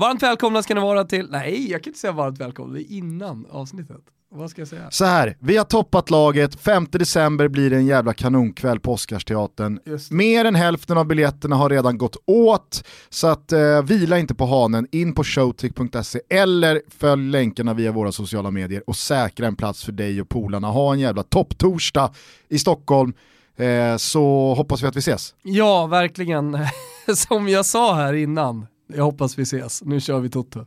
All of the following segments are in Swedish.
Varmt välkomna ska ni vara till, nej jag kan inte säga varmt välkomna, det är innan avsnittet. Vad ska jag säga? Så här, vi har toppat laget, 5 december blir det en jävla kanonkväll på Oscarsteatern. Mer än hälften av biljetterna har redan gått åt, så att eh, vila inte på hanen, in på showtick.se eller följ länkarna via våra sociala medier och säkra en plats för dig och polarna. Ha en jävla topptorsdag i Stockholm, eh, så hoppas vi att vi ses. Ja, verkligen. Som jag sa här innan, jag hoppas vi ses. Nu kör vi Toto.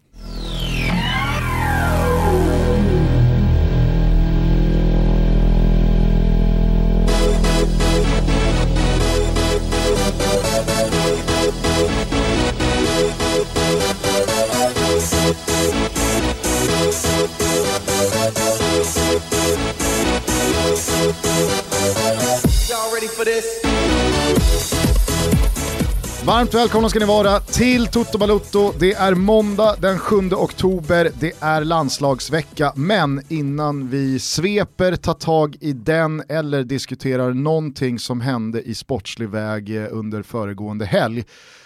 Varmt välkomna ska ni vara till Toto Balotto. Det är måndag den 7 oktober, det är landslagsvecka, men innan vi sveper, tar tag i den eller diskuterar någonting som hände i sportslig väg eh, under föregående helg,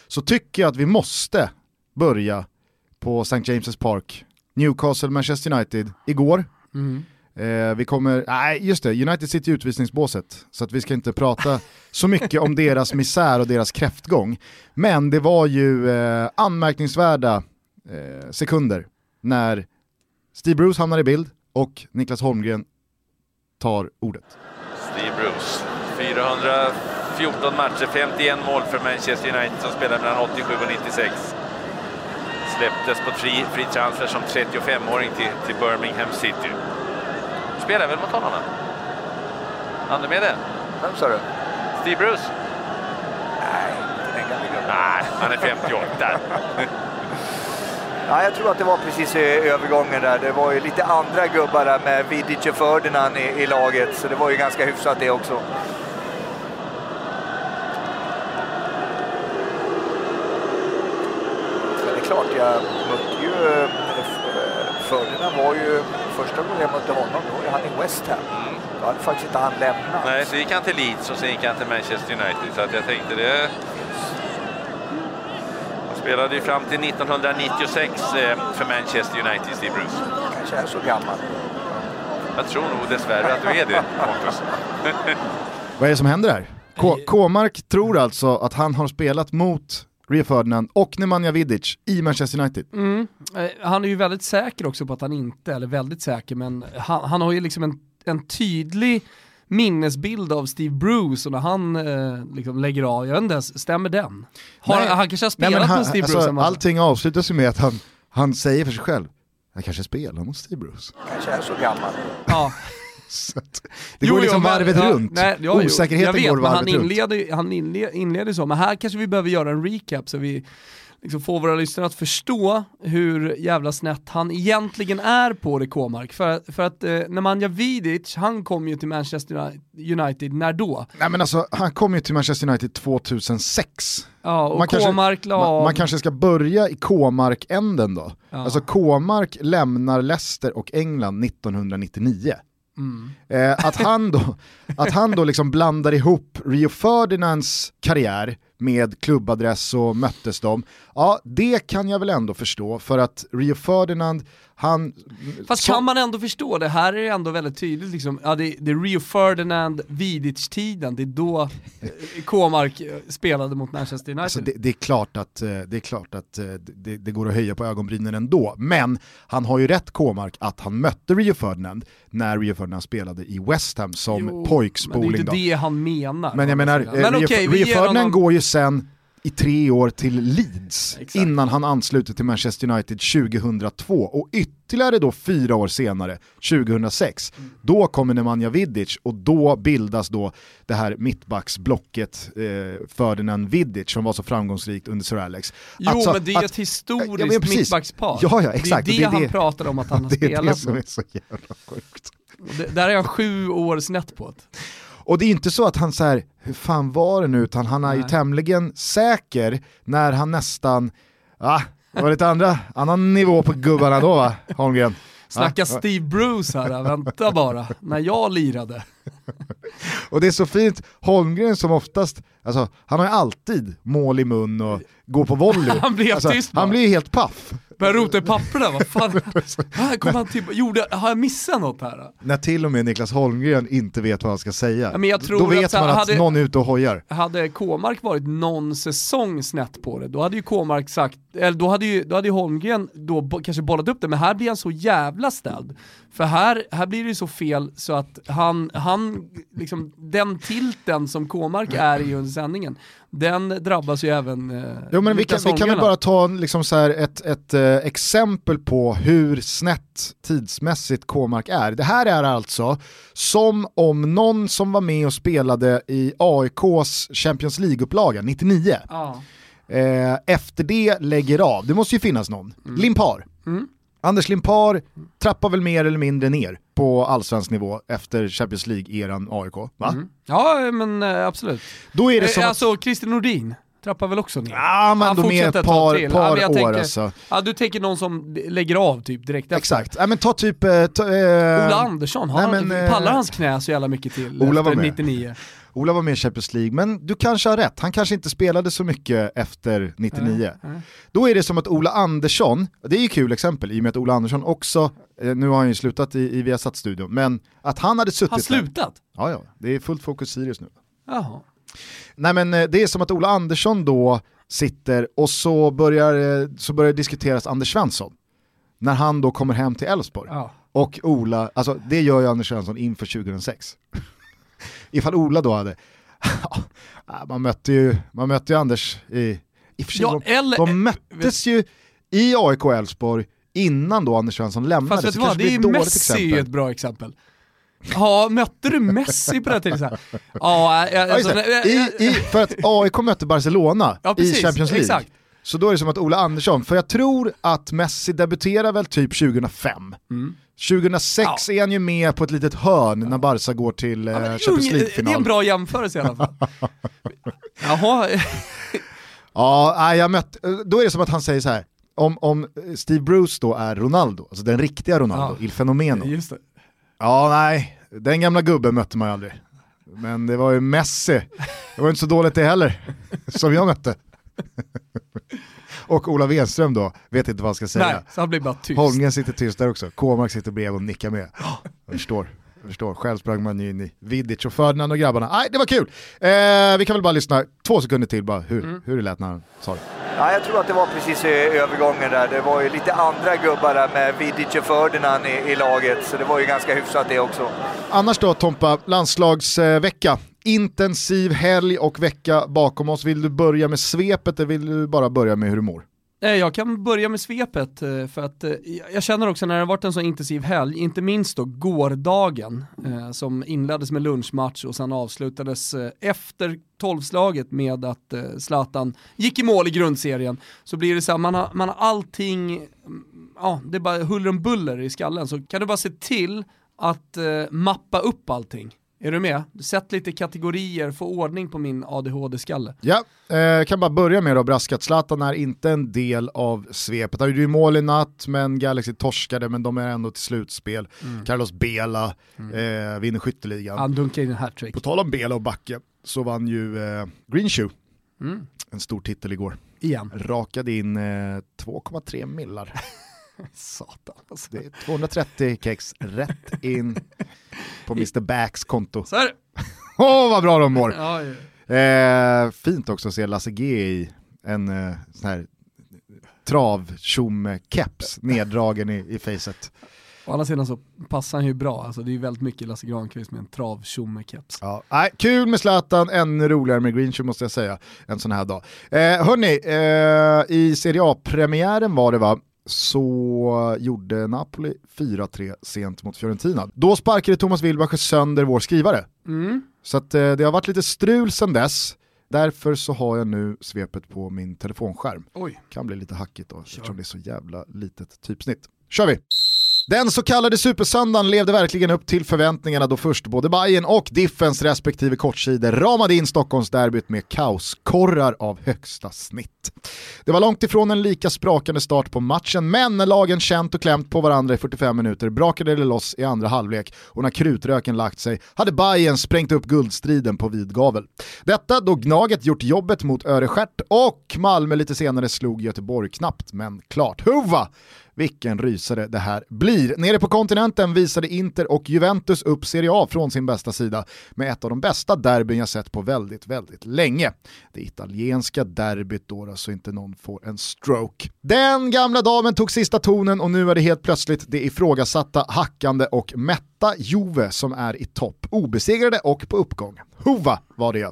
så tycker jag att vi måste börja på St. James' Park, Newcastle, Manchester United, igår. Mm. Eh, vi kommer, nej just det, United sitter i utvisningsbåset, så att vi ska inte prata så mycket om deras misär och deras kräftgång. Men det var ju eh, anmärkningsvärda eh, sekunder när Steve Bruce hamnar i bild och Niklas Holmgren tar ordet. Steve Bruce, 414 matcher, 51 mål för Manchester United som spelade mellan 87 och 96. Släpptes på fri, fri transfer som 35-åring till, till Birmingham City spelar väl mot honom? Han är med det? Vem sa du? Steve Bruce? Nej, inte den gamla gubben. Nej, han är 58. Ja, jag tror att det var precis i övergången där. Det var ju lite andra gubbar där med Vidic och Ferdinand i, i laget, så det var ju ganska hyfsat det också. Men det är klart, jag mötte ju... Ferdinand var ju första gången jag mötte honom, då var han i West Ham. Mm. Då hade faktiskt inte han lämnat. Nej, så gick han till Leeds och sen gick han till Manchester United. Så att jag tänkte det... Han spelade ju fram till 1996 eh, för Manchester United, Steve Bruce. kanske är så gammal. Jag tror nog dessvärre att du är det, Pontus. Vad är det som händer här? K-Mark tror alltså att han har spelat mot Rio Ferdinand och Nemanja Vidic i Manchester United. Mm. Eh, han är ju väldigt säker också på att han inte, eller väldigt säker, men han, han har ju liksom en, en tydlig minnesbild av Steve Bruce och när han eh, liksom lägger av, jag vet inte ens, stämmer den? Har, nej, han kanske har spelat nej, han, mot Steve alltså, Bruce? Allting avslutas ju med att han, han säger för sig själv, jag kanske spelar mot Steve Bruce. Kanske är så gammal. Ja. Det jo, går liksom jo, varvet ja, runt. Nej, ja, Osäkerheten vet, går varvet han inleder, runt. Han inleder, inleder så, men här kanske vi behöver göra en recap så vi liksom få våra lyssnare att förstå hur jävla snett han egentligen är på det K-mark. För, för att eh, Nemanja Vidic, han kom ju till Manchester United, när då? Nej men alltså, han kom ju till Manchester United 2006. Ja, och man, kanske, man, man, kanske ska börja i K-mark-änden då. Ja. Alltså K-mark lämnar Leicester och England 1999. Mm. Eh, att han då, att han då liksom blandar ihop Rio Ferdinands karriär med klubbadress och möttes de. Ja, det kan jag väl ändå förstå för att Rio Ferdinand, han... Fast kan man ändå förstå det? Här är det ändå väldigt tydligt liksom, ja det, det är Rio Ferdinand, Vidic-tiden, det är då eh, K-mark eh, spelade mot Manchester United. Alltså det, det, är klart att, eh, det, är klart att det, det, går att höja på ögonbrynen ändå, men han har ju rätt K-mark att han mötte Rio Ferdinand när Rio Ferdinand spelade i West Ham som jo, pojkspoling. Men det är inte det han menar. Men jag menar, men Rio, okay, Rio Ferdinand honom... går ju sen i tre år till Leeds Exakt. innan han ansluter till Manchester United 2002 och ytterligare då fyra år senare, 2006, mm. då kommer Nemanja Vidic och då bildas då det här mittbacksblocket eh, Ferdinand Vidic som var så framgångsrikt under Sir Alex. Jo alltså, men det är att, ett historiskt ja, mittbackspar. Ja, ja, exakt. Det är det, det han det, pratar om att han har spelat Det är det som är så jävla sjukt. Det, där är han sju år snett på det. Och det är inte så att han så här, hur fan var det nu, utan han är ju tämligen säker när han nästan, ah, det var lite andra, annan nivå på gubbarna då va, Holmgren? Snacka Steve Bruce här, vänta bara, när jag lirade. Och det är så fint, Holmgren som oftast, alltså, han har ju alltid mål i mun och går på volley. Han blir alltså, tyst bara. Han blir helt paff. Börjar rota i papperna, vad fan. Här kom han till, gjorde, har jag missat något här? När till och med Niklas Holmgren inte vet vad han ska säga. Men jag tror Då vet att man att hade- någon är ute och hojar. Hade K-mark varit någon säsong snett på det, då hade ju K-mark sagt, eller då hade ju, då hade ju Holmgren då kanske bollat upp det, men här blir han så jävla ställd. För här, här blir det ju så fel så att han, han liksom, den tilten som K-mark är i under sändningen, den drabbas ju även eh, Jo men vi kan, vi kan väl bara ta liksom så ett, ett eh, exempel på hur snett tidsmässigt K-mark är. Det här är alltså som om någon som var med och spelade i AIKs Champions League-upplaga 99, Ja. eh, efter det lägger av. Det måste ju finnas någon. Limpar. Mm. Anders Limpar trappar väl mer eller mindre ner på allsvensk nivå efter Champions League-eran AIK. Va? Mm. Ja men eh, absolut. Då är det som Eh, att... alltså Christer Nordin trapplar väl också ner? Ja men Han fortsätter ett par, till. Ja, par jag år tänker- alltså. Ja du tänker någon som lägger av typ direkt efter. Exakt, ja, men ta typ... Eh, ta, eh, Ola Andersson, har nej, han, men, pallar hans knä så jävla mycket till Ola var efter med. 99? Ola var med i Champions League, men du kanske har rätt, han kanske inte spelade så mycket efter 99. Nej. Då är det som att Ola Andersson, det är ju kul exempel i och med att Ola Andersson också, eh, nu har han ju slutat i, i Viasat-studion, men att han hade suttit Han där- slutat? Ja, ja, det är fullt fokus Sirius nu. Jaha. Nej men eh, det är som att Ola Andersson då sitter och så börjar, eh, så börjar diskuteras Anders Svensson. När han då kommer hem till Elfsborg. Ja. Och Ola, alltså det gör ju Anders Svensson inför 2006. Ifall Ola då hade, man mötte ju, man mötte ju Anders i, i Ja, de, eller- de möttes ju i AIK och Elfsborg innan då Anders Svensson lämnade. Fast vet du vad, det är Messi exempel. ett bra exempel. Ja, mötte du Messi på den tiden? Ja, alltså, i, för att AIK mötte Barcelona Ja, precis, i Champions League. exakt. Så då är det som att Ola Andersson, för jag tror att Messi debuterar väl typ 2005. Mm. 2006 är han ju med på ett litet hörn när Barca går till eh, Ja, men Champions unge- Det är League-final. en bra jämförelse i alla fall. Jaha, Ja, jag mött, då är det som att han säger så här. Om, om Steve Bruce då är Ronaldo, alltså den riktiga Ronaldo, Ja. Il Fenomeno. just det. Ja, nej, den gamla gubben mötte man ju aldrig. Men det var ju Messi, det var inte så dåligt det heller, som jag mötte. Och Ola Wenström då, vet inte vad han ska säga. Nej, så han blir bara tyst. Holmgren sitter tyst där också, Kåmark sitter bredvid och nickar med. Jag förstår, jag förstår. Själv sprang man ju in i Vidic och Ferdinand och grabbarna. Nej, det var kul! Eh, vi kan väl bara lyssna två sekunder till bara hur, Mm. hur det lät när han sa det. Ja, jag tror att det var precis i övergången där. Det var ju lite andra gubbar där med Vidic och Ferdinand i, i laget, så det var ju ganska hyfsat det också. Annars då Tompa, landslagsvecka. Intensiv helg och vecka bakom oss. Vill du börja med svepet eller vill du bara börja med hur du mår? Eh, jag kan börja med svepet eh, för att eh, jag känner också när det har varit en så intensiv helg, inte minst då gårdagen som inleddes med lunchmatch och sen avslutades efter tolvslaget med att Zlatan gick i mål i grundserien. Så blir det så här, man har, man har allting, mm, ja det är bara huller om buller i skallen. Så kan du bara se till att mappa upp allting. Är du med? Sätt lite kategorier, få ordning på min ADHD-skalle. Ja, eh, kan bara börja med att braska att Zlatan är inte en del av svepet. Han gjorde ju mål i natt, men Galaxy torskade, men de är ändå till slutspel. Carlos Bela eh, vinner skytteligan. Han dunkar in en hattrick. På tal om Bela och Backe så vann ju eh, Green Shoe Mm. en stor titel igår. Igen. Rakade in eh, 2,3 millar. Satan alltså. Det är 230 kex rätt in på Mr Backs konto. Så. Åh vad bra de mår! Ja, ja. Eh, fint också att se Lasse G i en eh, sån här trav keps neddragen i, i facet. Å andra sidan så passar han ju bra, alltså det är ju väldigt mycket Lasse Granqvist med en trav keps Ja, nej, kul med Zlatan, ännu roligare med Greenshoe måste jag säga, en sån här dag. Eh, hörni, eh, i Serie A-premiären var det va, så gjorde Napoli 4-3 sent mot Fiorentina. Då sparkade Thomas Wilbacher sönder vår skrivare. Mm. Så att, eh, det har varit lite strul sedan dess, därför så har jag nu svepet på min telefonskärm. Oj. Kan bli lite hackigt då, eftersom det är så jävla litet typsnitt. Kör vi! Den så kallade supersöndagen levde verkligen upp till förväntningarna då först både Bayern och Diffens respektive kortsidor ramade in Stockholmsderbyt med kaoskorrar av högsta snitt. Det var långt ifrån en lika sprakande start på matchen, men när lagen känt och klämt på varandra i 45 minuter brakade det loss i andra halvlek och när krutröken lagt sig hade Bayern sprängt upp guldstriden på vid gavel. Detta då Gnaget gjort jobbet mot Örestjärt och Malmö lite senare slog Göteborg knappt men klart. Huva! Vilken rysare det här blir. Nere på kontinenten visade Inter och Juventus upp Serie A från sin bästa sida med ett av de bästa derbyn jag sett på väldigt, väldigt länge. Det italienska derbyt då, så inte någon får en stroke. Den gamla damen tog sista tonen och nu är det helt plötsligt det ifrågasatta, hackande och mätta Juve som är i topp. Obesegrade och på uppgång. Hova var det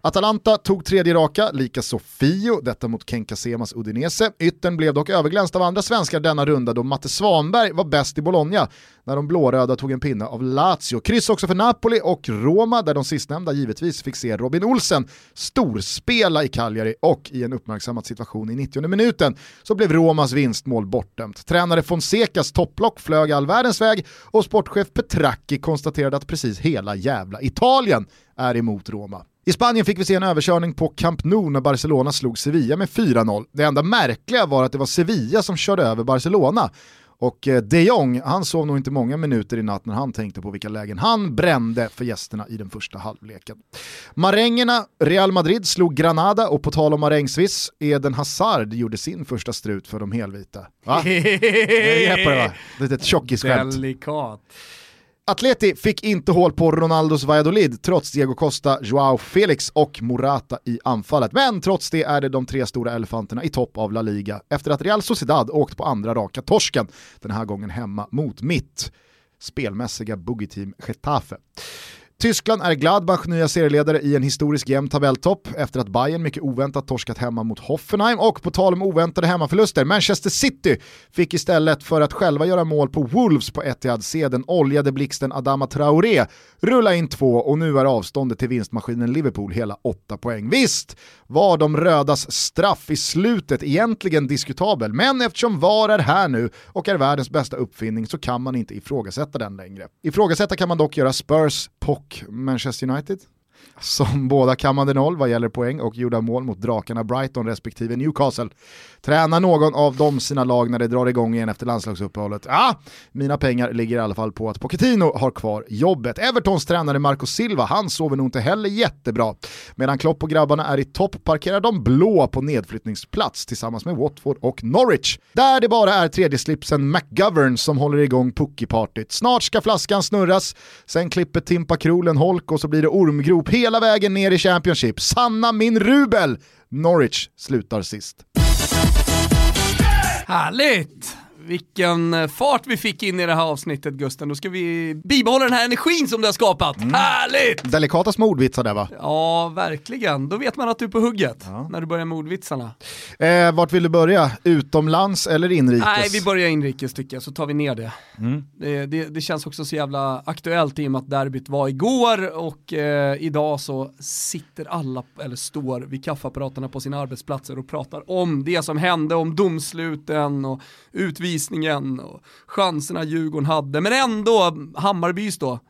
Atalanta tog tredje raka, lika Sofio, detta mot Ken Kasemas Udinese. Yttern blev dock överglänst av andra svenskar denna runda då Matte Svanberg var bäst i Bologna när de blåröda tog en pinne av Lazio. Kryss också för Napoli och Roma där de sistnämnda givetvis fick se Robin Olsen storspela i Cagliari och i en uppmärksammad situation i 90 minuten så blev Romas vinstmål bortdömt. Tränare Fonsecas topplock flög all världens väg och sportchef Petracchi konstaterade att precis hela jävla Italien är emot Roma. I Spanien fick vi se en överkörning på Camp Nou när Barcelona slog Sevilla med 4-0. Det enda märkliga var att det var Sevilla som körde över Barcelona. Och eh, de Jong, han sov nog inte många minuter i natt när han tänkte på vilka lägen han brände för gästerna i den första halvleken. Marängerna, Real Madrid slog Granada och på tal om marängsviss, Eden Hazard gjorde sin första strut för de helvita. Va? Jag på det va? Det är ett tjockisskämt. Delikat. Atleti fick inte hål på Ronaldos Valladolid trots Diego Costa, Joao Felix och Morata i anfallet. Men trots det är det de tre stora elefanterna i topp av La Liga efter att Real Sociedad åkt på andra raka torsken, den här gången hemma mot mitt spelmässiga boogie-team Getafe. Tyskland är Gladbach nya serieledare i en historisk jämn tabelltopp efter att Bayern mycket oväntat torskat hemma mot Hoffenheim och på tal om oväntade hemmaförluster, Manchester City fick istället för att själva göra mål på Wolves på Etihad se den oljade blixten Adama Traoré rulla in två och nu är avståndet till vinstmaskinen Liverpool hela åtta poäng. Visst var de rödas straff i slutet egentligen diskutabel, men eftersom VAR är här nu och är världens bästa uppfinning så kan man inte ifrågasätta den längre. Ifrågasätta kan man dock göra Spurs, och Manchester United som båda kammade noll vad gäller poäng och gjorda mål mot drakarna Brighton respektive Newcastle. Tränar någon av dem sina lag när det drar igång igen efter landslagsuppehållet? Ja, mina pengar ligger i alla fall på att Pochettino har kvar jobbet. Evertons tränare Marco Silva, han sover nog inte heller jättebra. Medan Klopp och grabbarna är i topp parkerar de blå på nedflyttningsplats tillsammans med Watford och Norwich. Där det bara är tredje slipsen McGovern som håller igång pucki Snart ska flaskan snurras, sen klipper Timpa Krolen holk och så blir det ormgrop hela vägen ner i Championship. Sanna min rubel! Norwich slutar sist. Härligt! Vilken eh, fart vi fick in i det här avsnittet Gusten. Då ska vi bibehålla den här energin som du har skapat. Mm. Härligt! Delikata små ordvitsar där va? Ja, verkligen. Då vet man att du är på hugget ja. när du börjar med ordvitsarna. Eh, vart vill du börja? Utomlands eller inrikes? Nej, vi börjar inrikes tycker jag, så tar vi ner det. Mm. Det, det, det, känns också så jävla aktuellt i och med att derbyt var igår och eh, idag så sitter alla, eller står vid kaffeapparaterna på sina arbetsplatser och pratar om det som hände, om domsluten och utvisningen och chanserna Djurgården hade. Men ändå, Hammarbys då,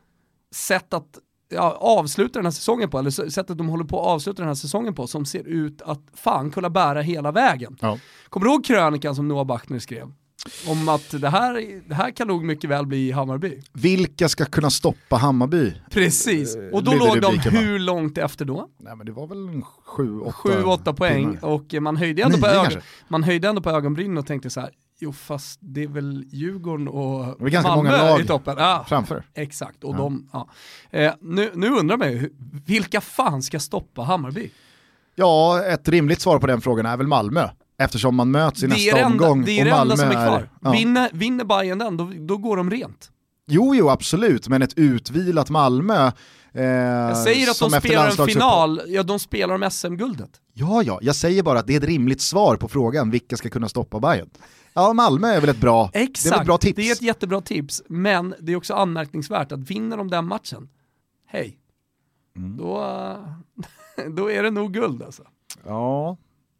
sätt att ja, avsluta den här säsongen på, eller sättet de håller på att avsluta den här säsongen på, som ser ut att fan kunna bära hela vägen. Ja. Kommer du ihåg krönikan som Noah Bachner skrev? Om att det här, det här kan nog mycket väl bli Hammarby. Vilka ska kunna stoppa Hammarby? Precis, eh, och då låg de hur långt efter då? Nej men det var väl 7-8 poäng pinnar. och man höjde, ändå på ögon, man höjde ändå på ögonbrynen och tänkte så här, jo fast det är väl Djurgården och det är ganska Malmö många lag i toppen. Ja, framför. Exakt, och ja. de, ja. Eh, nu, nu undrar man ju, vilka fan ska stoppa Hammarby? Ja, ett rimligt svar på den frågan är väl Malmö. Eftersom man möts i nästa enda, omgång. Det är det enda som är kvar. Är, ja. vinner, vinner Bayern den, då, då går de rent. Jo, jo, absolut, men ett utvilat Malmö Eh, jag säger att de spelar en final, ja de spelar om SM-guldet. Ja, ja, jag säger bara att det är ett rimligt svar på frågan vilka ska kunna stoppa Bayern. Ja, Malmö är väl ett bra, Exakt, det är ett bra tips. det är ett jättebra tips, men det är också anmärkningsvärt att vinner de den matchen, hej, mm. då, då är det nog guld alltså. Ja,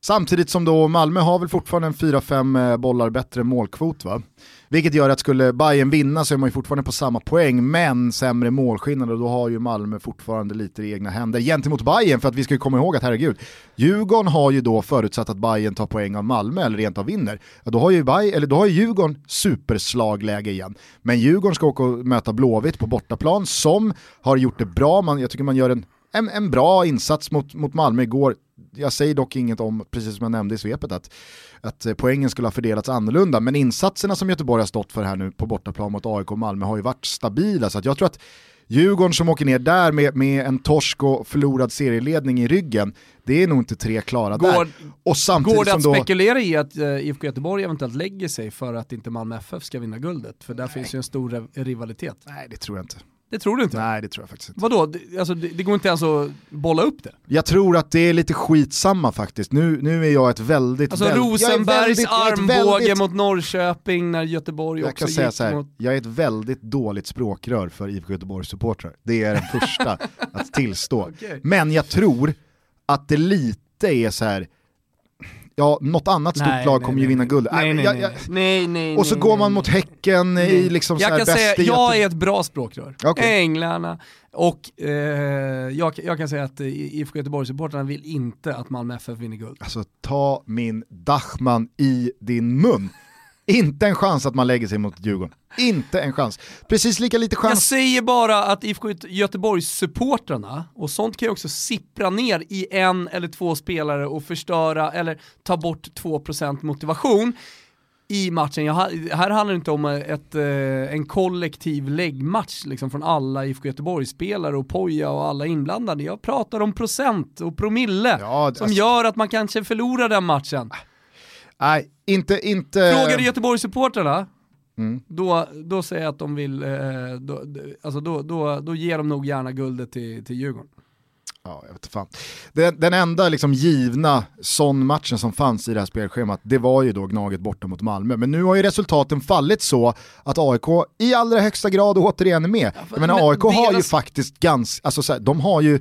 Samtidigt som då Malmö har väl fortfarande en 4-5 eh, bollar bättre målkvot va? Vilket gör att skulle Bayern vinna så är man ju fortfarande på samma poäng, men sämre målskillnad och då har ju Malmö fortfarande lite i egna händer gentemot Bayern för att vi ska ju komma ihåg att herregud, Djurgården har ju då förutsatt att Bayern tar poäng av Malmö eller rent av vinner. Ja, då har ju Bayern, eller då har ju Djurgården superslagläge igen. Men Djurgården ska åka och möta Blåvitt på bortaplan som har gjort det bra, man, jag tycker man gör en en, en bra insats mot, mot Malmö igår. Jag säger dock inget om, precis som jag nämnde i svepet, att, att eh, poängen skulle ha fördelats annorlunda. Men insatserna som Göteborg har stått för här nu på bortaplan mot AIK och Malmö har ju varit stabila. Så jag tror att Djurgården som åker ner där med, med en torsk och förlorad serieledning i ryggen, det är nog inte tre klara går, där. Och samtidigt går det att då... spekulera i att uh, IFK Göteborg eventuellt lägger sig för att inte Malmö FF ska vinna guldet? För där Nej. finns ju en stor rivalitet. Nej, det tror jag inte. Det tror du inte? Nej det tror jag faktiskt inte. Vadå, det, alltså, det, det går inte ens att bolla upp det? Jag tror att det är lite skitsamma faktiskt. Nu, nu är jag ett väldigt... Alltså väldigt, Rosenbergs väldigt, armbåge väldigt, mot Norrköping när Göteborg jag också kan säga så här, mot... Jag är ett väldigt dåligt språkrör för IFK Göteborgs supportrar. Det är den första att tillstå. Okay. Men jag tror att det lite är så här ja, något annat stort nej, lag nej, kommer ju vinna guld. Nej, nej, jag, jag, nej, nej, Och så går man mot Häcken i liksom Jag kan säga, jag är ett bra språkrör. Okay. Änglarna, och eh, jag, jag, kan säga att IFK Göteborg-supportrarna vill inte att Malmö FF vinner guld. Alltså ta min Dachman i din mun. Inte en chans att man lägger sig mot Djurgården. Inte en chans. Precis lika lite chans. Jag säger bara att IFK Göteborgs-supportrarna, och sånt kan ju också sippra ner i en eller två spelare och förstöra eller ta bort 2% motivation i matchen. Jag, här handlar det inte om ett, eh, en kollektiv läggmatch liksom, från alla IFK Göteborg-spelare och Poja och alla inblandade. Jag pratar om procent och promille ja, alltså... som gör att man kanske förlorar den matchen. Nej, inte... inte... Frågar du Göteborgssupportrarna, mm. då, då säger jag att de vill, eh, då, alltså då, då, då ger de nog gärna guldet till, till Djurgården. Ja, jag vet fan. Den, den enda liksom givna sån matchen som fanns i det här spelschemat, det var ju då Gnaget borta mot Malmö. Men nu har ju resultaten fallit så att AIK i allra högsta grad återigen är med. Ja, jag menar AIK deras... har ju faktiskt ganska, alltså så här, de har ju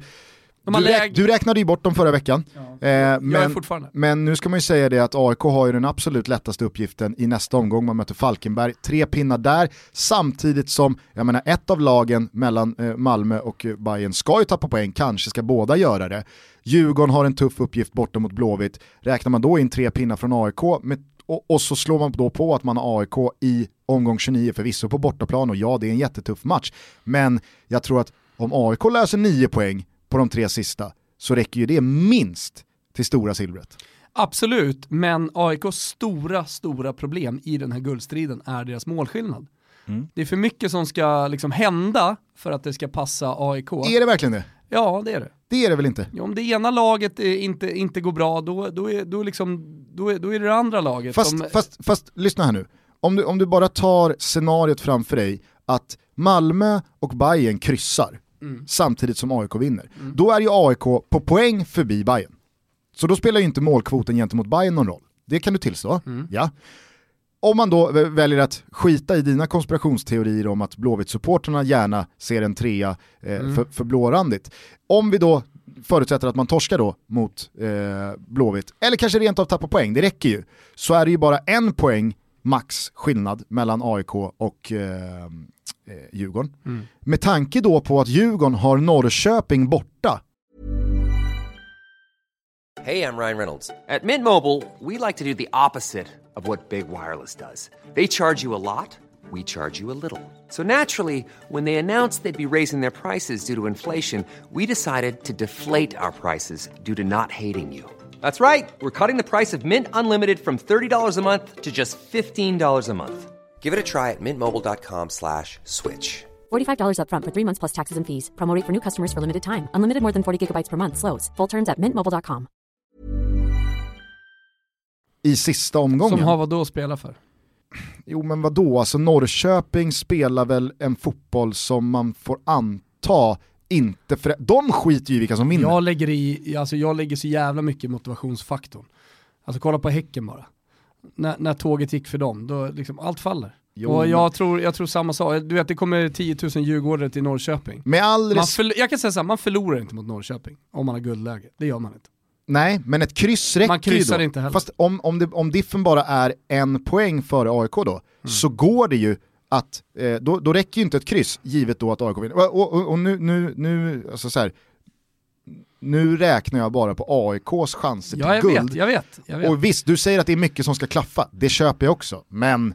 du, räk, du, räknade ju bort dem förra veckan. Ja. Eh, men, men, nu ska man ju säga det att AIK har ju den absolut lättaste uppgiften i nästa omgång. Man möter Falkenberg, tre pinnar där, samtidigt som, jag menar ett av lagen mellan eh, Malmö och eh, Bayern ska ju tappa poäng, kanske ska båda göra det. Djurgården har en tuff uppgift borta mot Blåvitt. Räknar man då in tre pinnar från AIK med, och, och, så slår man då på att man har AIK i omgång 29, förvisso på bortaplan och ja, det är en jättetuff match. Men jag tror att om AIK löser nio poäng på de tre sista så räcker ju det minst till stora silvret. Absolut, men AIKs stora, stora problem i den här guldstriden är deras målskillnad. Mm. Det är för mycket som ska liksom hända för att det ska passa AIK. Är det verkligen det? Ja, det är det. Det är det väl inte? Ja, om det ena laget inte, inte går bra, då, då, är, då, liksom, då, är, då är det det andra laget fast, som... Fast, fast lyssna här nu. Om du, om du bara tar scenariot framför dig att Malmö och Bayern kryssar, mm. samtidigt som AIK vinner. Mm. Då är ju AIK på poäng förbi Bayern. Så då spelar ju inte målkvoten gentemot Bayern någon roll. Det kan du tillstå. Mm. Ja. Om man då väljer att skita i dina konspirationsteorier om att Blåvitt-supporterna gärna ser en trea eh, mm. för, för blårandigt. Om vi då förutsätter att man torskar då mot eh, Blåvitt, eller kanske rent av tappar poäng, det räcker ju, så är det ju bara en poäng max skillnad mellan AIK och eh, eh, Djurgården. Mm. Med tanke då på att Djurgården har Norrköping borta. Hej, jag Ryan Reynolds. At Mint Mobile, we like to do the opposite of what Big Wireless does. They charge you a lot, we charge you a little. So naturally, when they announced they'd be raising their prices due to inflation, we decided to deflate our prices due to not hating you. That's right. We're cutting the price of Mint Unlimited from $30 a month to just $15 a month. Give it a try at mintmobile.com slash switch. $45 up front for three months plus taxes and fees. Promote for new customers for limited time. Unlimited more than 40 gigabytes per month. Slows. Full terms at mintmobile.com. I sista omgången. Som har vad då att spela för? Jo men vad då? alltså Norrköping spelar väl en fotboll som man får anta inte för De skiter ju i vilka som vinner. Jag lägger, i, alltså jag lägger så jävla mycket motivationsfaktorn. Alltså kolla på Häcken bara. När, när tåget gick för dem, då liksom allt faller. Jo, och jag, men... tror, jag tror samma sak, du vet det kommer 10 000 djurgårdare till Norrköping. Med all man jag kan säga så här, man förlorar inte mot Norrköping om man har guldläge, det gör man inte. Nej, men ett kryss räcker Man kryssar ju då. inte heller. Fast om, om, det, om diffen bara är en poäng före AIK då, Mm. så går det ju att, eh, då, då räcker ju inte ett kryss, givet då att AIK vinner. Och, och, och, nu, nu, nu, alltså så här, nu räknar jag bara på AIKs chanser Ja, till guld. vet, jag vet. Jag vet. Och visst, du säger att det är mycket som ska klaffa, det köper jag också. Men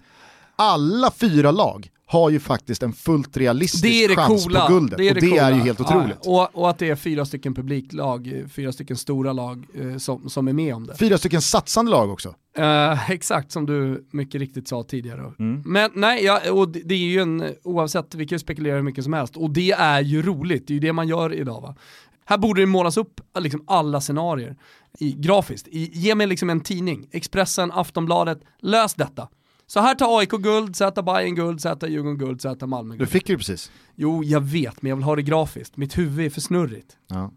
alla fyra lag har ju faktiskt en fullt realistisk chans coola. på guldet. Det är och det, det coola. är ju helt otroligt. Ja, och, och att det är fyra stycken publiklag, eh, fyra stycken stora lag eh, som, som är med om det. Fyra stycken satsande lag också. Eh, exakt som du mycket riktigt sa tidigare. Mm. Men nej, ja, och det, det är ju en, oavsett, vi kan ju spekulera hur mycket som helst, och det är ju roligt, det är ju det man gör idag va. Här borde det målas upp liksom alla scenarier i, grafiskt. I, ge mig liksom en tidning, Expressen, Aftonbladet, lös detta. Så här tar AIK guld, tar Bayern guld, tar Djurgården guld, tar Malmö Du guld. fick ju precis. Jo, jag vet, men jag vill ha det grafiskt. Mitt huvud är för snurrigt. Ja.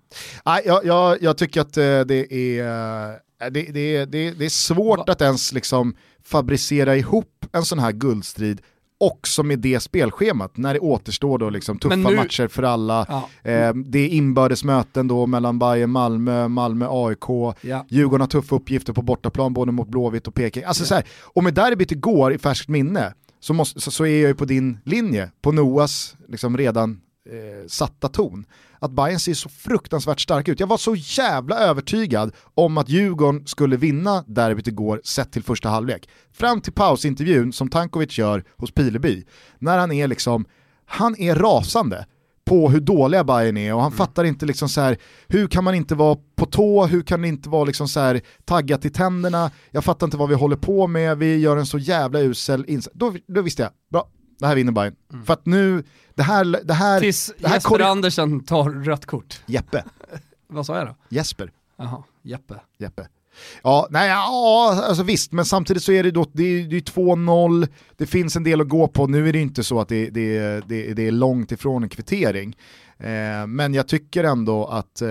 Nej, jag, jag, jag tycker att eh, det är, eh, det, det, det, det är svårt Va? att ens liksom fabricera ihop en sån här guldstrid också med det spelschemat när det återstår då liksom tuffa nu- matcher för alla. Ja. Eh, det är inbördes möten då mellan Bayern, Malmö, Malmö, AIK. Ja. Djurgården har tuffa uppgifter på bortaplan både mot Blåvitt och Peking. Alltså så här, och med derbyt igår i färskt minne så, måste, så, så är jag ju på din linje, på Noas liksom redan eh, satta ton. Att Bayern ser så fruktansvärt stark ut. Jag var så jävla övertygad om att Djurgården skulle vinna derbyt igår sett till första halvlek. Fram till pausintervjun som Tankovic gör hos Pileby, när han är liksom, han är rasande på hur dåliga Bayern är och han fattar inte liksom så här, hur kan man inte vara på tå, hur kan det inte vara liksom så här taggat i tänderna, jag fattar inte vad vi håller på med, vi gör en så jävla usel insats. Då, då visste jag, bra, det här vinner Bayern. För att nu, det här, det här, Tills det här Jesper Andersen tar rött kort. Jeppe, Vad sa jag då? Jesper, Jaha, Jeppe. Jeppe. Ja, nej, ja, alltså visst, men samtidigt så är det då, det är, det är 2-0, det finns en del att gå på, nu är det inte så att det, det, det, det är långt ifrån en kvittering. Eh, men jag tycker ändå att, eh,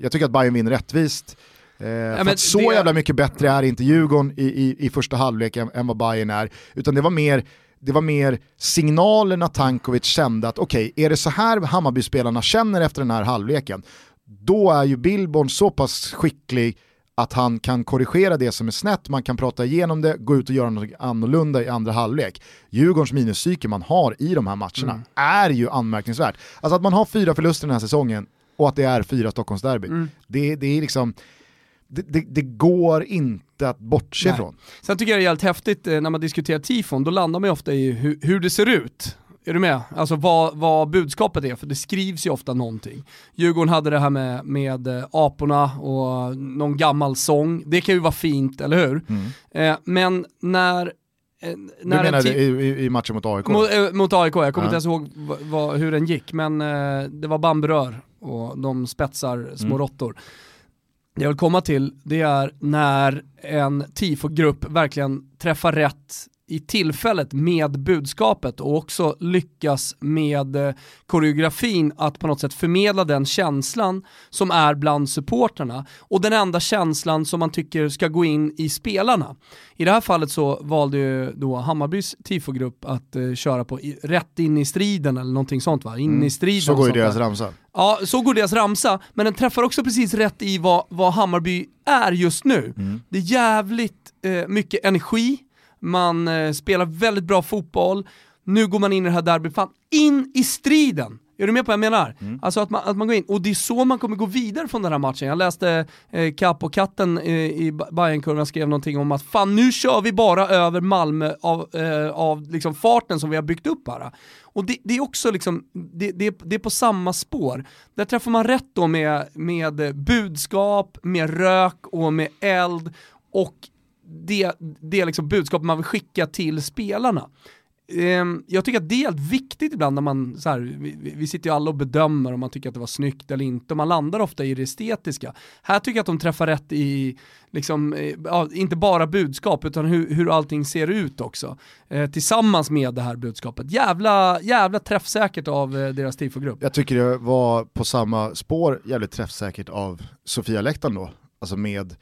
jag tycker att Bayern vinner rättvist. Eh, för men att så det- jävla mycket bättre är inte Djurgården i, i, i första halvlek än, än vad Bayern är, utan det var mer det var mer signalerna Tankovic kände att okej, är det så här Hammarbyspelarna känner efter den här halvleken, då är ju Billborn så pass skicklig att han kan korrigera det som är snett, man kan prata igenom det, gå ut och göra något annorlunda i andra halvlek. Djurgårdens minuspsyke man har i de här matcherna är ju anmärkningsvärt. Alltså att man har fyra förluster den här säsongen och att det är fyra Stockholmsderby, det, det är liksom, det, det, det går inte att bortse Nej. ifrån. Sen tycker jag det är jävligt häftigt eh, när man diskuterar tifon, då landar man ju ofta i hur, hur det ser ut. Är du med? Alltså vad, vad budskapet är, för det skrivs ju ofta någonting. Djurgården hade det här med, med eh, aporna och någon gammal sång, det kan ju vara fint, eller hur? Eh, men när... eh, Mm. Du menar i, i, matchen mot AIK? Mot, eh, mot AIK, jag kommer Ja. inte ens ihåg hur den gick, men eh, det var bamburör och de spetsar små Mm. råttor. Det jag vill komma till, det är när en tifogrupp verkligen träffar rätt i tillfället med budskapet och också lyckas med eh, koreografin att på något sätt förmedla den känslan som är bland supporterna och den enda känslan som man tycker ska gå in i spelarna. I det här fallet så valde ju då Hammarbys tifogrupp att eh, köra på i, rätt in i striden eller någonting sånt va? In i striden. Mm. Så går ju deras där. ramsa. Ja, så går deras ramsa, men den träffar också precis rätt i vad, vad Hammarby är just nu. Det är jävligt eh, mycket energi, man eh, spelar väldigt bra fotboll, nu går man in i det här derbyt, fan in i striden! Är du med på vad jag menar? Alltså att man, att man går in, och det är så man kommer gå vidare från den här matchen. Jag läste eh, Kapp och katten eh, i Ba- Bayernkurvan skrev någonting om att fan nu kör vi bara över Malmö av, eh, av liksom farten som vi har byggt upp här. Och det, det är också liksom, det, det, det är på samma spår. Där träffar man rätt då med, med budskap, med rök och med eld och det, det liksom budskap man vill skicka till spelarna. Ehm, jag tycker att det är helt viktigt ibland när man, så här, vi, vi- sitter ju alla och bedömer om man tycker att det var snyggt eller inte, och man landar ofta i det estetiska. Här tycker jag att de träffar rätt i, liksom, eh, ja, inte bara budskap, utan hur, hur allting ser ut också. Eh, tillsammans med det här budskapet. Jävla, jävla träffsäkert av eh, deras tifogrupp. Jag tycker det var på samma spår jävligt träffsäkert av Sofia Läktaren då. Alltså med,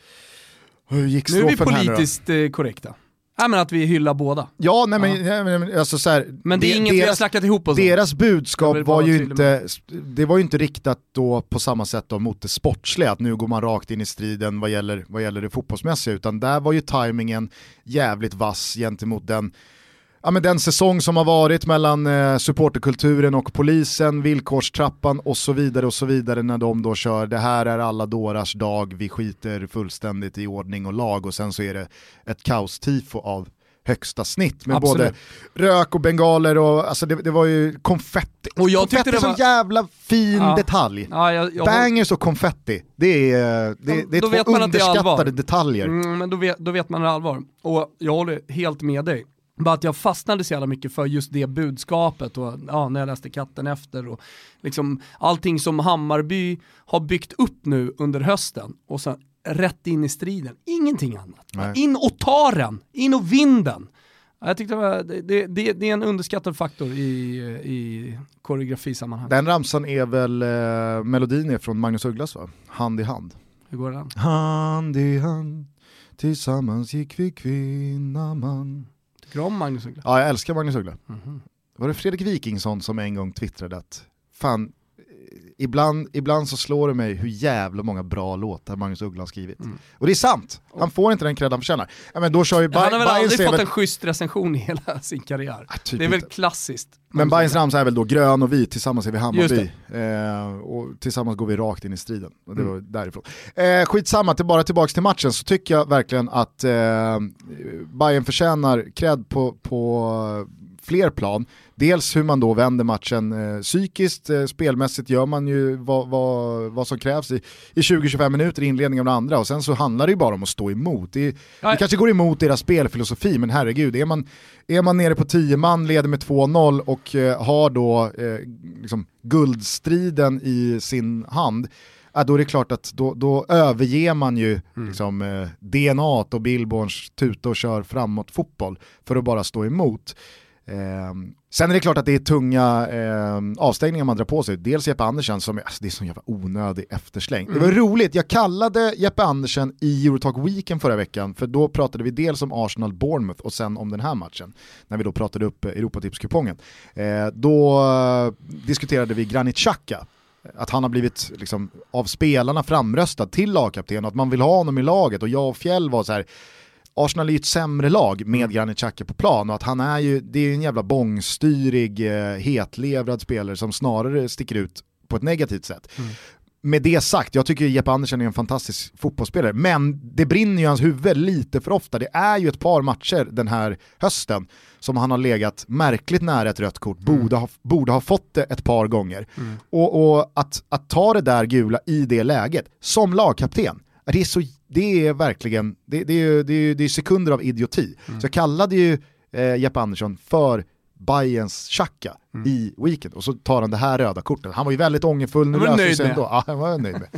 hur gick Nu är vi strofen här nu då? politiskt eh, korrekta. Nej men att vi hyllar båda. Ja, nej men, ja. men alltså så här, Men det är inget vi har deras, snackat ihop oss deras budskap var ju inte, det var ju inte riktat då på samma sätt då mot det sportsliga, att nu går man rakt in i striden vad gäller, vad gäller det fotbollsmässiga, utan där var ju tajmingen jävligt vass gentemot den ja, men den säsong som har varit mellan eh, supporterkulturen och polisen, villkorstrappan och så vidare och så vidare när de då kör det här är alla dårars dag, vi skiter fullständigt i ordning och lag och sen så är det ett kaostifo av högsta snitt med Absolut. både rök och bengaler och alltså det, det var ju konfetti. Och jag konfetti är det så var- jävla fin Ja. detalj. Ja, jag, jag, Bangers och konfetti, det är, det, Ja, det är två att det är underskattade detaljer. Mm, men då vet, då vet man det är allvar. Och jag håller helt med dig. Bara att jag fastnade så jävla mycket för just det budskapet och ja, när jag läste katten efter och liksom allting som Hammarby har byggt upp nu under hösten och sen rätt in i striden. Ingenting annat. Nej. In och ta den, in och vinn den. Ja, Jag tyckte det, var, det, det, det är en underskattad faktor i, i koreografisammanhang. Den ramsan är väl, eh, melodin är från Magnus Ugglas va? Hand i hand. Hur går den? Hand i hand, tillsammans gick vi kvinna man. Tycker du om Magnus Uggla? Ja, jag älskar Magnus Uggla. Mhm. Var det Fredrik Wikingsson som en gång twittrade att fan, ibland, ibland så slår det mig hur jävla många bra låtar Magnus Uggla har skrivit. Mm. Och det är sant, han får inte den cred han förtjänar. Ja, men då kör ju Han har väl aldrig fått väl- en schysst recension i hela sin karriär. Ah, typ det är väl inte. klassiskt. Men Bayerns ramsa är väl då grön och vit, tillsammans är vi Hammarby. Eh, och tillsammans går vi rakt in i striden. Och det var därifrån. Eh, skitsamma, till, bara tillbaka till matchen så tycker jag verkligen att eh, Bayern förtjänar cred på, på fler plan. Dels hur man då vänder matchen eh, psykiskt, eh, spelmässigt gör man ju vad, vad, vad som krävs i, i 20-25 minuter i inledningen av den andra och sen så handlar det ju bara om att stå emot. Det, det kanske går emot deras spelfilosofi men herregud, är man, är man nere på 10 man, leder med 2-0 och eh, har då eh, liksom guldstriden i sin hand, ja, då är det klart att då, då överger man ju liksom, eh, DNA och Billborns tuta och kör framåt fotboll för att bara stå emot. Ehm, sen är det klart att det är tunga ehm, avstängningar man drar på sig. Dels Jeppe Andersen som, alltså det är sån jävla onödig eftersläng. Det var roligt, jag kallade Jeppe Andersen i Eurotalk Weekend förra veckan, för då pratade vi dels om Arsenal-Bournemouth och sen om den här matchen, när vi då pratade upp eh, Europatipskupongen. Eh, då eh, diskuterade vi Granit Xhaka, att han har blivit liksom, av spelarna framröstad till lagkapten och att man vill ha honom i laget och jag och Fjäll var så här Arsenal är ju ett sämre lag med Granit Xhaka på plan och att han är ju, det är ju en jävla bångstyrig, eh, hetlevrad spelare som snarare sticker ut på ett negativt sätt. Med det sagt, jag tycker Jeppe Andersen är en fantastisk fotbollsspelare, men det brinner ju hans huvud lite för ofta. Det är ju ett par matcher den här hösten som han har legat märkligt nära ett rött kort, borde, ha, borde ha fått det ett par gånger. Och, och att, att ta det där gula i det läget, som lagkapten, det är, så, det är verkligen, det, det, är, det, är, det är sekunder av idioti. Så jag kallade ju eh, Jeppe Andersson för Bayerns Xhaka i weekend och så tar han det här röda kortet. Han var ju väldigt ångerfull, nu löser det sig med. ändå. Ja, jag var nöjd med.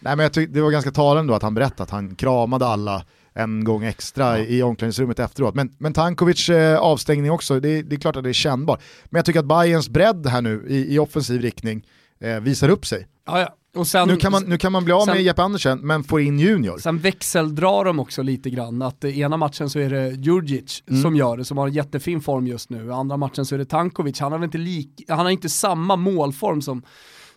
Nej, men jag tyck, det var ganska talande då att han berättade att han kramade alla en gång extra i omklädningsrummet efteråt. Men, men Tankovic eh, avstängning också, det, det är klart att det är kännbart. Men jag tycker att Bayerns bredd här nu i, i offensiv riktning eh, visar upp sig. Ja, ja. Sen, Nu kan, man, nu kan man bli av med sen- Jeppe Andersen, men får in Junior. Sen växeldrar de också lite grann, att ena matchen så är det Djurdjic Mm. som gör det, som har en jättefin form just nu. Andra matchen så är det Tankovic, han har inte, lik, han har inte samma målform som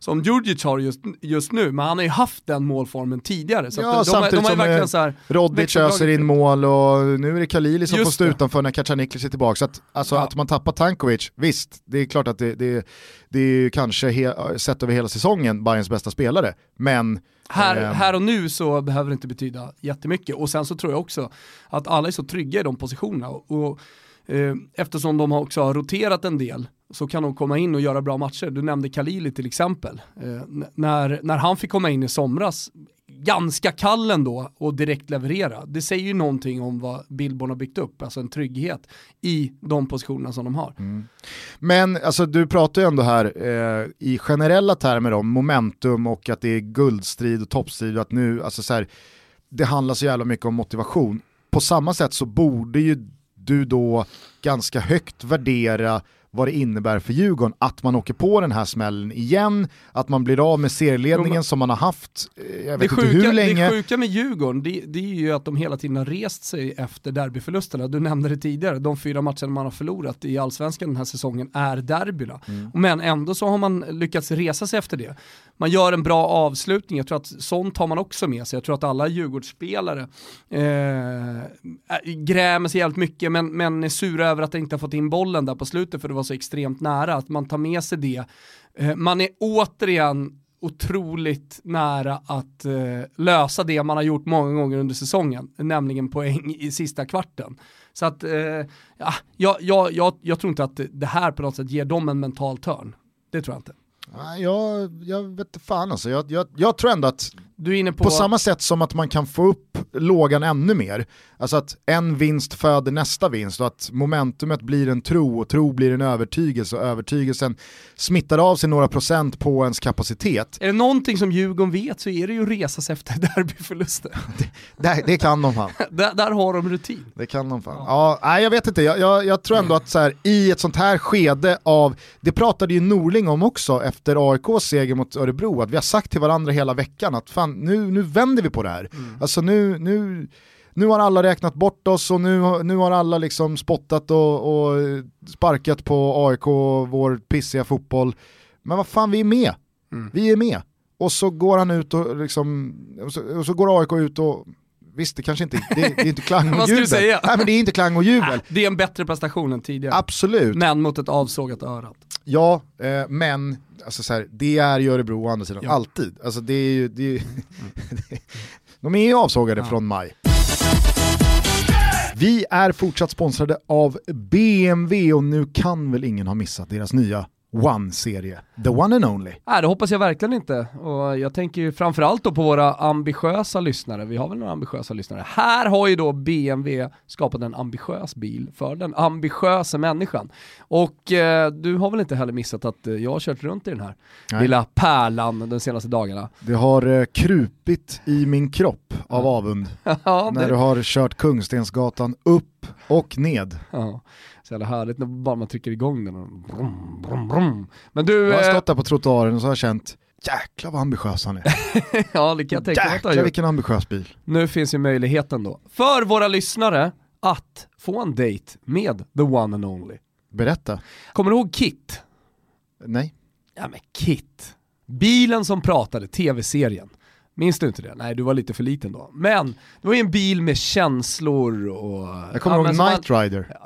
som Djurdjic har just, just nu, men han har ju haft den målformen tidigare. Så Ja, de, de, de samtidigt har ju som, eh, verkligen så här, Rodic öser in mål och nu är det Khalili som Just får stå det. utanför när Kacaniklic är tillbaka. Så att, alltså, Ja. att man tappar Tankovic, visst, det är klart att det, det, det är ju kanske he, sett över hela säsongen Bayerns bästa spelare, men Här, Ehm. här och nu så behöver det inte betyda jättemycket. Och sen så tror jag också att alla är så trygga i de positionerna. Och, och, eh, eftersom de har också har roterat en del så kan de komma in och göra bra matcher. Du nämnde Khalili till exempel. Eh, när, när han fick komma in i somras, ganska kall ändå och direkt leverera. Det säger ju någonting om vad Billborn har byggt upp, alltså en trygghet i de positionerna som de har. Mm. Men alltså, du pratar ju ändå här eh, i generella termer om momentum och att det är guldstrid och toppstrid och att nu, alltså så här, det handlar så jävla mycket om motivation. På samma sätt så borde ju du då ganska högt värdera vad det innebär för Djurgården att man åker på den här smällen igen, att man blir av med serieledningen som man har haft, eh, jag vet det inte sjuka, hur länge. Det sjuka med Djurgården, det, det är ju att de hela tiden har rest sig efter derbyförlusterna. Du nämnde det tidigare, de fyra matcherna man har förlorat i allsvenskan den här säsongen är derbyna. Mm. Men ändå så har man lyckats resa sig efter det. Man gör en bra avslutning, jag tror att sånt har man också med sig. Jag tror att alla Djurgårdsspelare eh, grämer sig jävligt mycket men, men är sura över att de inte har fått in bollen där på slutet för det var så extremt nära. Att man tar med sig det. Eh, man är återigen otroligt nära att eh, lösa det man har gjort många gånger under säsongen, nämligen poäng i sista kvarten. Så att, eh, ja, jag, jag, jag, jag tror inte att det här på något sätt ger dem en mental törn. Det tror jag inte. Jag, jag vet inte fan alltså, jag, jag, jag tror ändå att du är inne på... på samma sätt som att man kan få upp lågan ännu mer, alltså att en vinst föder nästa vinst och att momentumet blir en tro och tro blir en övertygelse och övertygelsen smittar av sig några procent på ens kapacitet. Är det någonting som Djurgården vet så är det ju resas efter derbyförluster. det, det, det, kan de fan. där, där, har de rutin. Det kan de fan. Ja, ja jag vet inte, jag, jag, jag tror ändå att så här, i ett sånt här skede av, det pratade ju Norling om också efter AIKs seger mot Örebro, att vi har sagt till varandra hela veckan att fan, nu, nu vänder vi på det här. Mm. Alltså nu, nu, nu har alla räknat bort oss och nu, nu har alla liksom spottat och, och sparkat på AIK, vår pissiga fotboll. Men vad fan, vi är med. Mm. Vi är med. Och så går han ut och liksom, och så, och så går AIK ut och Visst, det kanske inte det, det är inte klang och jubel. Nej, men det är inte klang och jubel. det är en bättre prestation än tidigare. Absolut. Men mot ett avsågat örat. Ja, eh, men alltså, så här, det är ju Örebro å andra sidan, ja. alltid. Alltså, det är ju, det är ju de är ju avsågade ja. från maj. Vi är fortsatt sponsrade av BMW och nu kan väl ingen ha missat deras nya One-serie, the one and only. Nej, det hoppas jag verkligen inte. Och jag tänker ju framförallt då på våra ambitiösa lyssnare. Vi har väl några ambitiösa lyssnare. Här har ju då BMW skapat en ambitiös bil för den ambitiösa människan. Och eh, du har väl inte heller missat att eh, jag har kört runt i den här Nej. lilla pärlan de senaste dagarna. Det har eh, krupit i min kropp av avund. ja, när det... du har kört Kungstensgatan upp och ned. Ja. Så jävla härligt när bara man trycker igång den. Och brum, brum, brum. Men du... Jag har stått där på trottoaren och så har jag känt Jäklar vad ambitiös han är. ja det kan jag tänka mig att Jäklar vilken ambitiös bil. Nu finns ju möjligheten då, för våra lyssnare, att få en dejt med the one and only. Berätta. Kommer du ihåg Kit? Nej. Ja men Kit. Bilen som pratade, tv-serien. Minns du inte det? Nej, du var lite för liten då. Men det var ju en bil med känslor och... Jag kommer ja, ihåg Night man, Rider.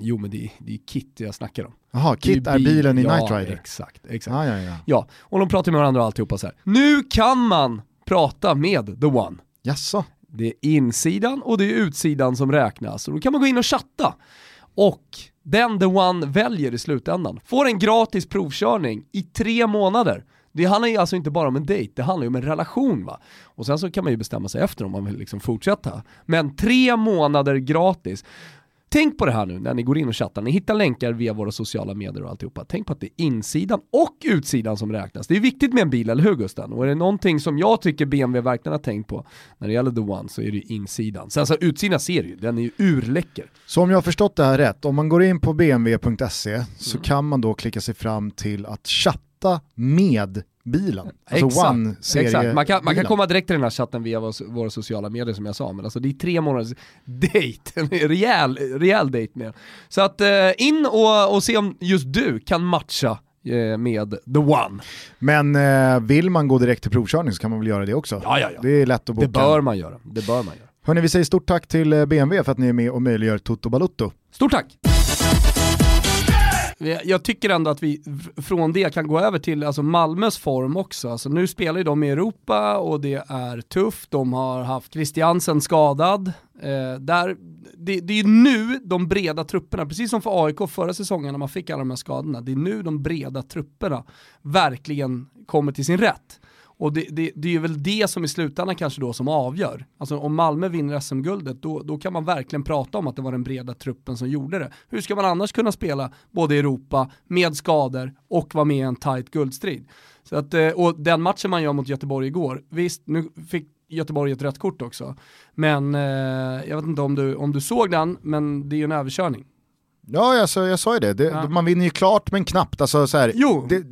jo men det, det är Kit jag snackar om. Jaha, Kit är, bil, bilen i ja, Night Rider? exakt. exakt. Ah, ja, ja. ja, och de pratar med varandra och alltihopa så här. Nu kan man prata med the one. Jaså? Det är insidan och det är utsidan som räknas. Och då kan man gå in och chatta. Och den the one väljer i slutändan får en gratis provkörning i tre månader. Det handlar ju alltså inte bara om en dejt, det handlar ju om en relation va. Och sen så kan man ju bestämma sig efter om man vill liksom fortsätta. Men tre månader gratis. Tänk på det här nu när ni går in och chattar, ni hittar länkar via våra sociala medier och alltihopa. Tänk på att det är insidan och utsidan som räknas. Det är viktigt med en bil, eller hur Gusten? Och är det någonting som jag tycker BMW verkligen har tänkt på när det gäller The One så är det insidan. Sen så utsidan ser du ju, den är ju urläcker. Så om jag har förstått det här rätt, om man går in på bmw.se så mm. kan man då klicka sig fram till att chatta chatta med bilen. Alltså exakt, exakt. Man, kan, man kan komma direkt till den här chatten via vår, våra sociala medier som jag sa, men alltså det är tre månaders date, en rejäl, rejäl date med. Så att eh, in och, och se om just du kan matcha eh, med the one. Men eh, vill man gå direkt till provkörning så kan man väl göra det också? Ja, ja, ja. Det är lätt att boka. Det bör man göra. Det bör man göra. Hörni, vi säger stort tack till eh, BMW för att ni är med och möjliggör Toto Balutto. Stort tack! Jag tycker ändå att vi från det kan gå över till alltså Malmös form också. Alltså nu spelar ju de i Europa och det är tufft. De har haft Christiansen skadad. Eh, där, det, det är nu de breda trupperna, precis som för AIK förra säsongen när man fick alla de här skadorna, det är nu de breda trupperna verkligen kommer till sin rätt. Och det, det, det är ju väl det som i slutändan kanske då som avgör. Alltså om Malmö vinner SM-guldet, då, då kan man verkligen prata om att det var den breda truppen som gjorde det. Hur ska man annars kunna spela både i Europa, med skador och vara med i en tight guldstrid? Så att, eh, och den matchen man gör mot Göteborg igår, visst, nu fick Göteborg ett rött kort också. Men eh, jag vet inte om du, om du såg den, men det är ju en överkörning. Ja, jag sa, jag sa ju det. det Ja. Man vinner ju klart men knappt. Alltså, så här, Jo. det,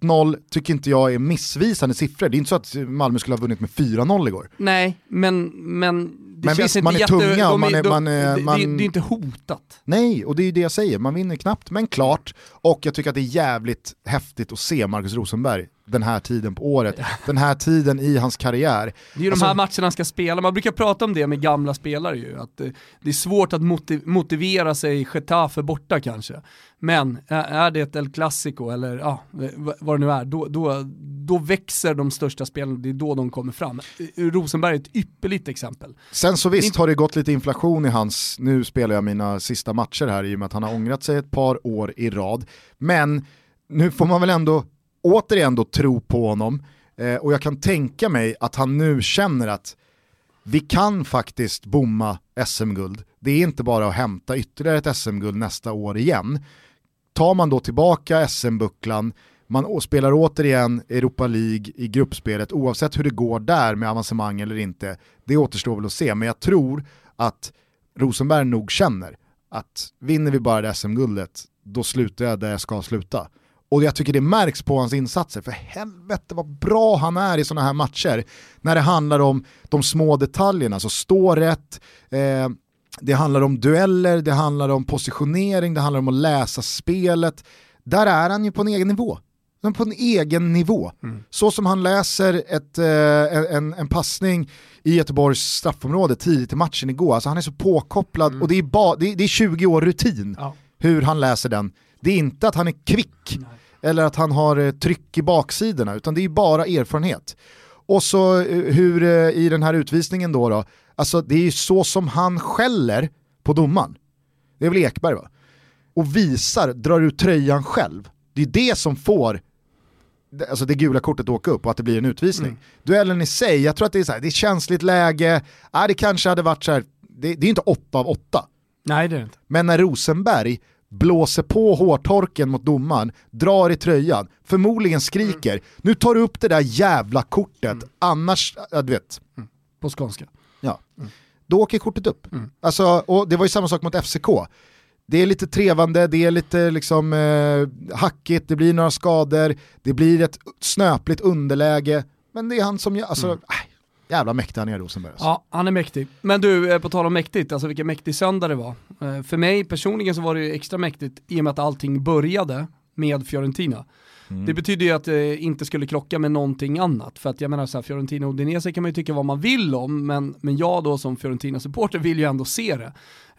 1-0 tycker inte jag är missvisande siffror. Det är inte så att Malmö skulle ha vunnit med 4-0 igår. Nej, men, men det Men visst, man är jätte, tunga och man är- man är- man- det, det är inte hotat. Nej, och det är ju det jag säger. Man vinner knappt men klart. Och jag tycker att det är jävligt häftigt att se Marcus Rosenberg den här tiden på året. Den här tiden i hans karriär. Det är ju Alltså- de här matcherna han ska spela, man brukar prata om det med gamla spelare ju, att eh, det är svårt att motiv- motivera sig Getafe borta kanske. Men är det ett El Clasico eller ja, vad det nu är, då, då, då växer de största spelarna, det är då de kommer fram. Eh, Rosenberg är ett ypperligt exempel. Sen så visst har det gått lite inflation i hans, nu spelar jag mina sista matcher här i och med att han har ångrat sig ett par år i rad. Men nu får man väl ändå återigen då tro på honom eh, och jag kan tänka mig att han nu känner att vi kan faktiskt bomma SM-guld. Det är inte bara att hämta ytterligare ett SM-guld nästa år igen. Tar man då tillbaka SM-bucklan, man spelar återigen Europa League i gruppspelet, oavsett hur det går där med avancemang eller inte, det återstår väl att se. Men jag tror att Rosenberg nog känner att vinner vi bara det SM-guldet, då slutar jag där jag ska sluta. Och jag tycker det märks på hans insatser, för helvete vad bra han är i sådana här matcher. När det handlar om de små detaljerna, så stå rätt, eh, det handlar om dueller, det handlar om positionering, det handlar om att läsa spelet. Där är han ju på en egen nivå. Men på en egen nivå. Så som han läser ett, eh, en, en passning i Göteborgs straffområde tidigt i matchen igår, alltså han är så påkopplad och det är, ba, det, är, det är 20 år rutin Ja. hur han läser den. Det är inte att han är kvick eller att han har eh, tryck i baksidorna, utan det är bara erfarenhet. Och så eh, hur eh, i den här utvisningen då, då alltså det är ju så som han skäller på domaren. Det är väl Ekberg va? Och visar, drar ut tröjan själv. Det är det som får alltså det gula kortet åka upp och att det blir en utvisning. Duellen i sig, jag tror att det är, så här, det är känsligt läge, ja, det kanske hade varit så här, det, det är inte 8 av 8. Nej det är det inte. Men när Rosenberg blåser på hårtorken mot domaren, drar i tröjan, förmodligen skriker nu tar du upp det där jävla kortet, annars, ja, du vet, På skånska. ja. då åker kortet upp. Mm. Alltså, och det var ju samma sak mot FCK. Det är lite trevande, det är lite liksom eh, hackigt, det blir några skador, det blir ett snöpligt underläge, men det är han som gör, alltså, Mm. äh, jävla mäktig han är Rosenberg. Alltså. Ja, han är mäktig. Men du, eh, på tal om mäktigt, alltså vilken mäktig söndag det var. Eh, För mig personligen så var det ju extra mäktigt i och med att allting började med Fiorentina. Det betyder ju att det inte skulle krocka med någonting annat. För att jag menar så här, Fiorentina och Udinese kan man ju tycka vad man vill om, men, men jag då som Fiorentina-supporter vill ju ändå se det.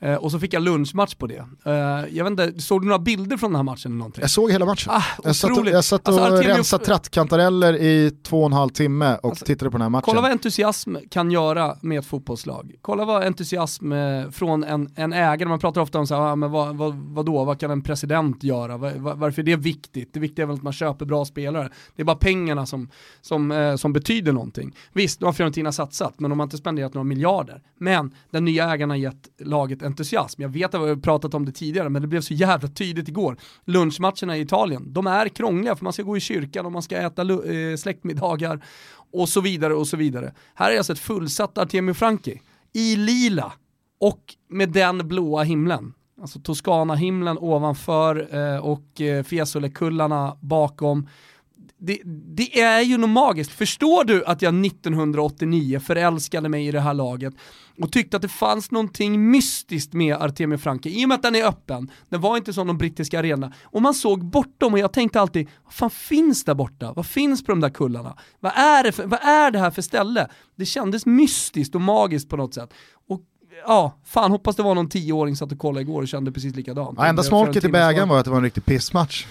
Eh, och så fick jag lunchmatch på det. Eh, jag vet inte, såg du några bilder från den här matchen eller någonting? Jag såg hela matchen. Ah, jag satt och, jag satt och Alltså, Artemio- rensade trattkantareller i två och en halv timme och Alltså, tittade på den här matchen. Kolla vad entusiasm kan göra med ett fotbollslag. Kolla vad entusiasm eh, från en, en ägare, man pratar ofta om så här, ah, men vad, vad, vad då, vad kan en president göra? Var, var, varför är det viktigt? Det viktiga är väl att man köper bra spelare. Det är bara pengarna som, som, eh, som betyder någonting. Visst, nu har Fiorentina satsat, men de har inte spenderat några miljarder. Men den nya ägaren har gett laget entusiasm. Jag vet att vi har pratat om det tidigare, men det blev så jävla tydligt igår. Lunchmatcherna i Italien, de är krångliga för man ska gå i kyrkan och man ska äta eh, släktmiddagar och så vidare och så vidare. Här är alltså ett fullsatt Artemio Franki i lila och med den blåa himlen. Alltså Toscana-himlen ovanför eh, och eh, Fiesole-kullarna bakom. Det, det är ju något magiskt. Förstår du att jag 1989 förälskade mig i det här laget och tyckte att det fanns någonting mystiskt med Artemio Franki, i och med att den är öppen, den var inte som de brittiska arenorna, och man såg bortom och jag tänkte alltid, vad fan finns där borta? Vad finns på de där kullarna? Vad är det, för, vad är det här för ställe? Det kändes mystiskt och magiskt på något sätt. Och ja, fan hoppas det var någon tioåring satt och kollade igår och kände precis likadant. ja, enda smolket i bägaren var- att det var en riktig pissmatch.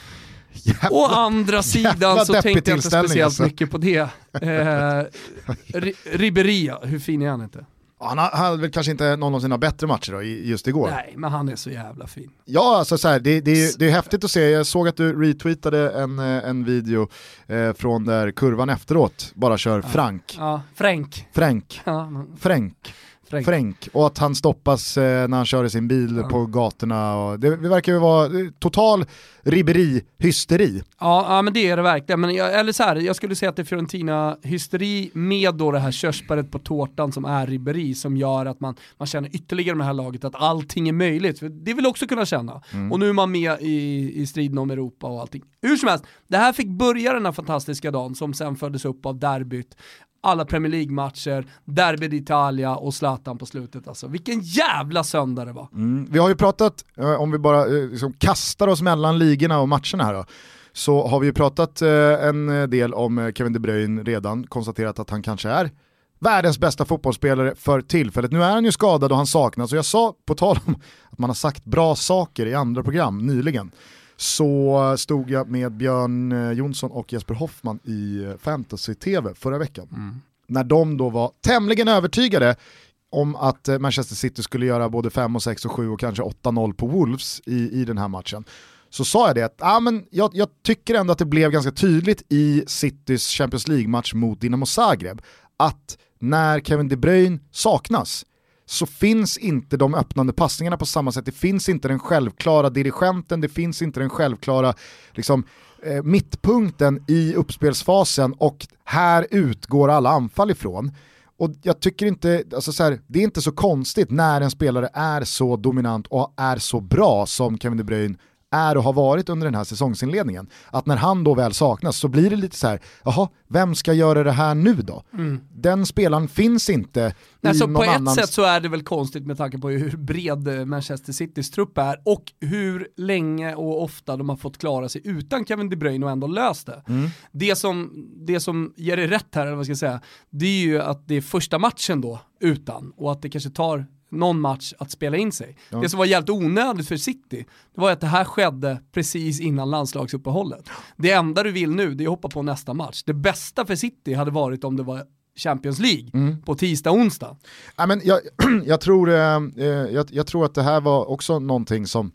Jävla- Å andra sidan så tänkte jag inte speciellt alltså. mycket på det. Eh, Ri- Riberia, hur fin är han inte? Han ha- hade väl kanske inte någon av sina bättre matcher då, just igår. Nej, men han är så jävla fin. Ja, alltså så här, det, det, är- det är häftigt att se. Jag såg att du retweetade en, eh, en video eh, från där kurvan efteråt bara kör Frank. Ja, Frank. Frank. Ja, men- Frank. Fränk. Fränk. Och att han stoppas eh, när han kör i sin bil Ja. på gatorna. Och det, det verkar ju vara eh, total ribberi-hysteri. Ja, ja men det är det verkligen. Men jag, eller så här, jag skulle säga att det är Fiorentina-hysteri med då det här körsbäret på tårtan som är ribberi som gör att man, man känner ytterligare med det här laget att allting är möjligt. För det vill också kunna känna. Och nu är man med i, i striden om Europa och allting. Hur som helst, det här fick börja den här fantastiska dagen som sen följdes upp av derbyt. Alla Premier League-matcher, Derby d'Italia och Zlatan på slutet alltså. Vilken jävla söndag det var. Mm. Vi har ju pratat, eh, om vi bara eh, liksom kastar oss mellan ligorna och matcherna här då, så har vi ju pratat eh, en del om Kevin De Bruyne redan, konstaterat att han kanske är världens bästa fotbollsspelare för tillfället. Nu är han ju skadad och han saknas och jag sa, på tal om att man har sagt bra saker i andra program nyligen, så stod jag med Björn eh, Jonsson och Jesper Hoffman i eh, Fantasy-TV förra veckan. När de då var tämligen övertygade om att eh, Manchester City skulle göra både 5, och 6 och 7 och kanske 8-0 på Wolves i, i den här matchen. Så sa jag det att ah, men jag, jag tycker ändå att det blev ganska tydligt i Citys Champions League-match mot Dinamo Zagreb att när Kevin De Bruyne saknas så finns inte de öppnande passningarna på samma sätt. Det finns inte den självklara dirigenten, det finns inte den självklara liksom, eh, mittpunkten i uppspelsfasen och här utgår alla anfall ifrån. Och jag tycker inte, alltså så här, det är inte så konstigt när en spelare är så dominant och är så bra som Kevin De Bruyne är och har varit under den här säsongsinledningen. Att när han då väl saknas så blir det lite så här, jaha, vem ska göra det här nu då? Den spelaren finns inte Nej, i så någon på ett annan... sätt så är det väl konstigt med tanke på hur bred eh, Manchester Citys trupp är och hur länge och ofta de har fått klara sig utan Kevin De Bruyne och ändå löst det. Mm. Det, som, det som ger det rätt här, eller vad ska jag säga, det är ju att det är första matchen då utan och att det kanske tar någon match att spela in sig. Det som var jävligt onödigt för City, det var att det här skedde precis innan landslagsuppehållet. Det enda du vill nu, det är att hoppa på nästa match. Det bästa för City hade varit om det var Champions League Mm. på tisdag, onsdag. Ja, men jag, jag, tror, eh, eh, jag, jag tror att det här var också någonting som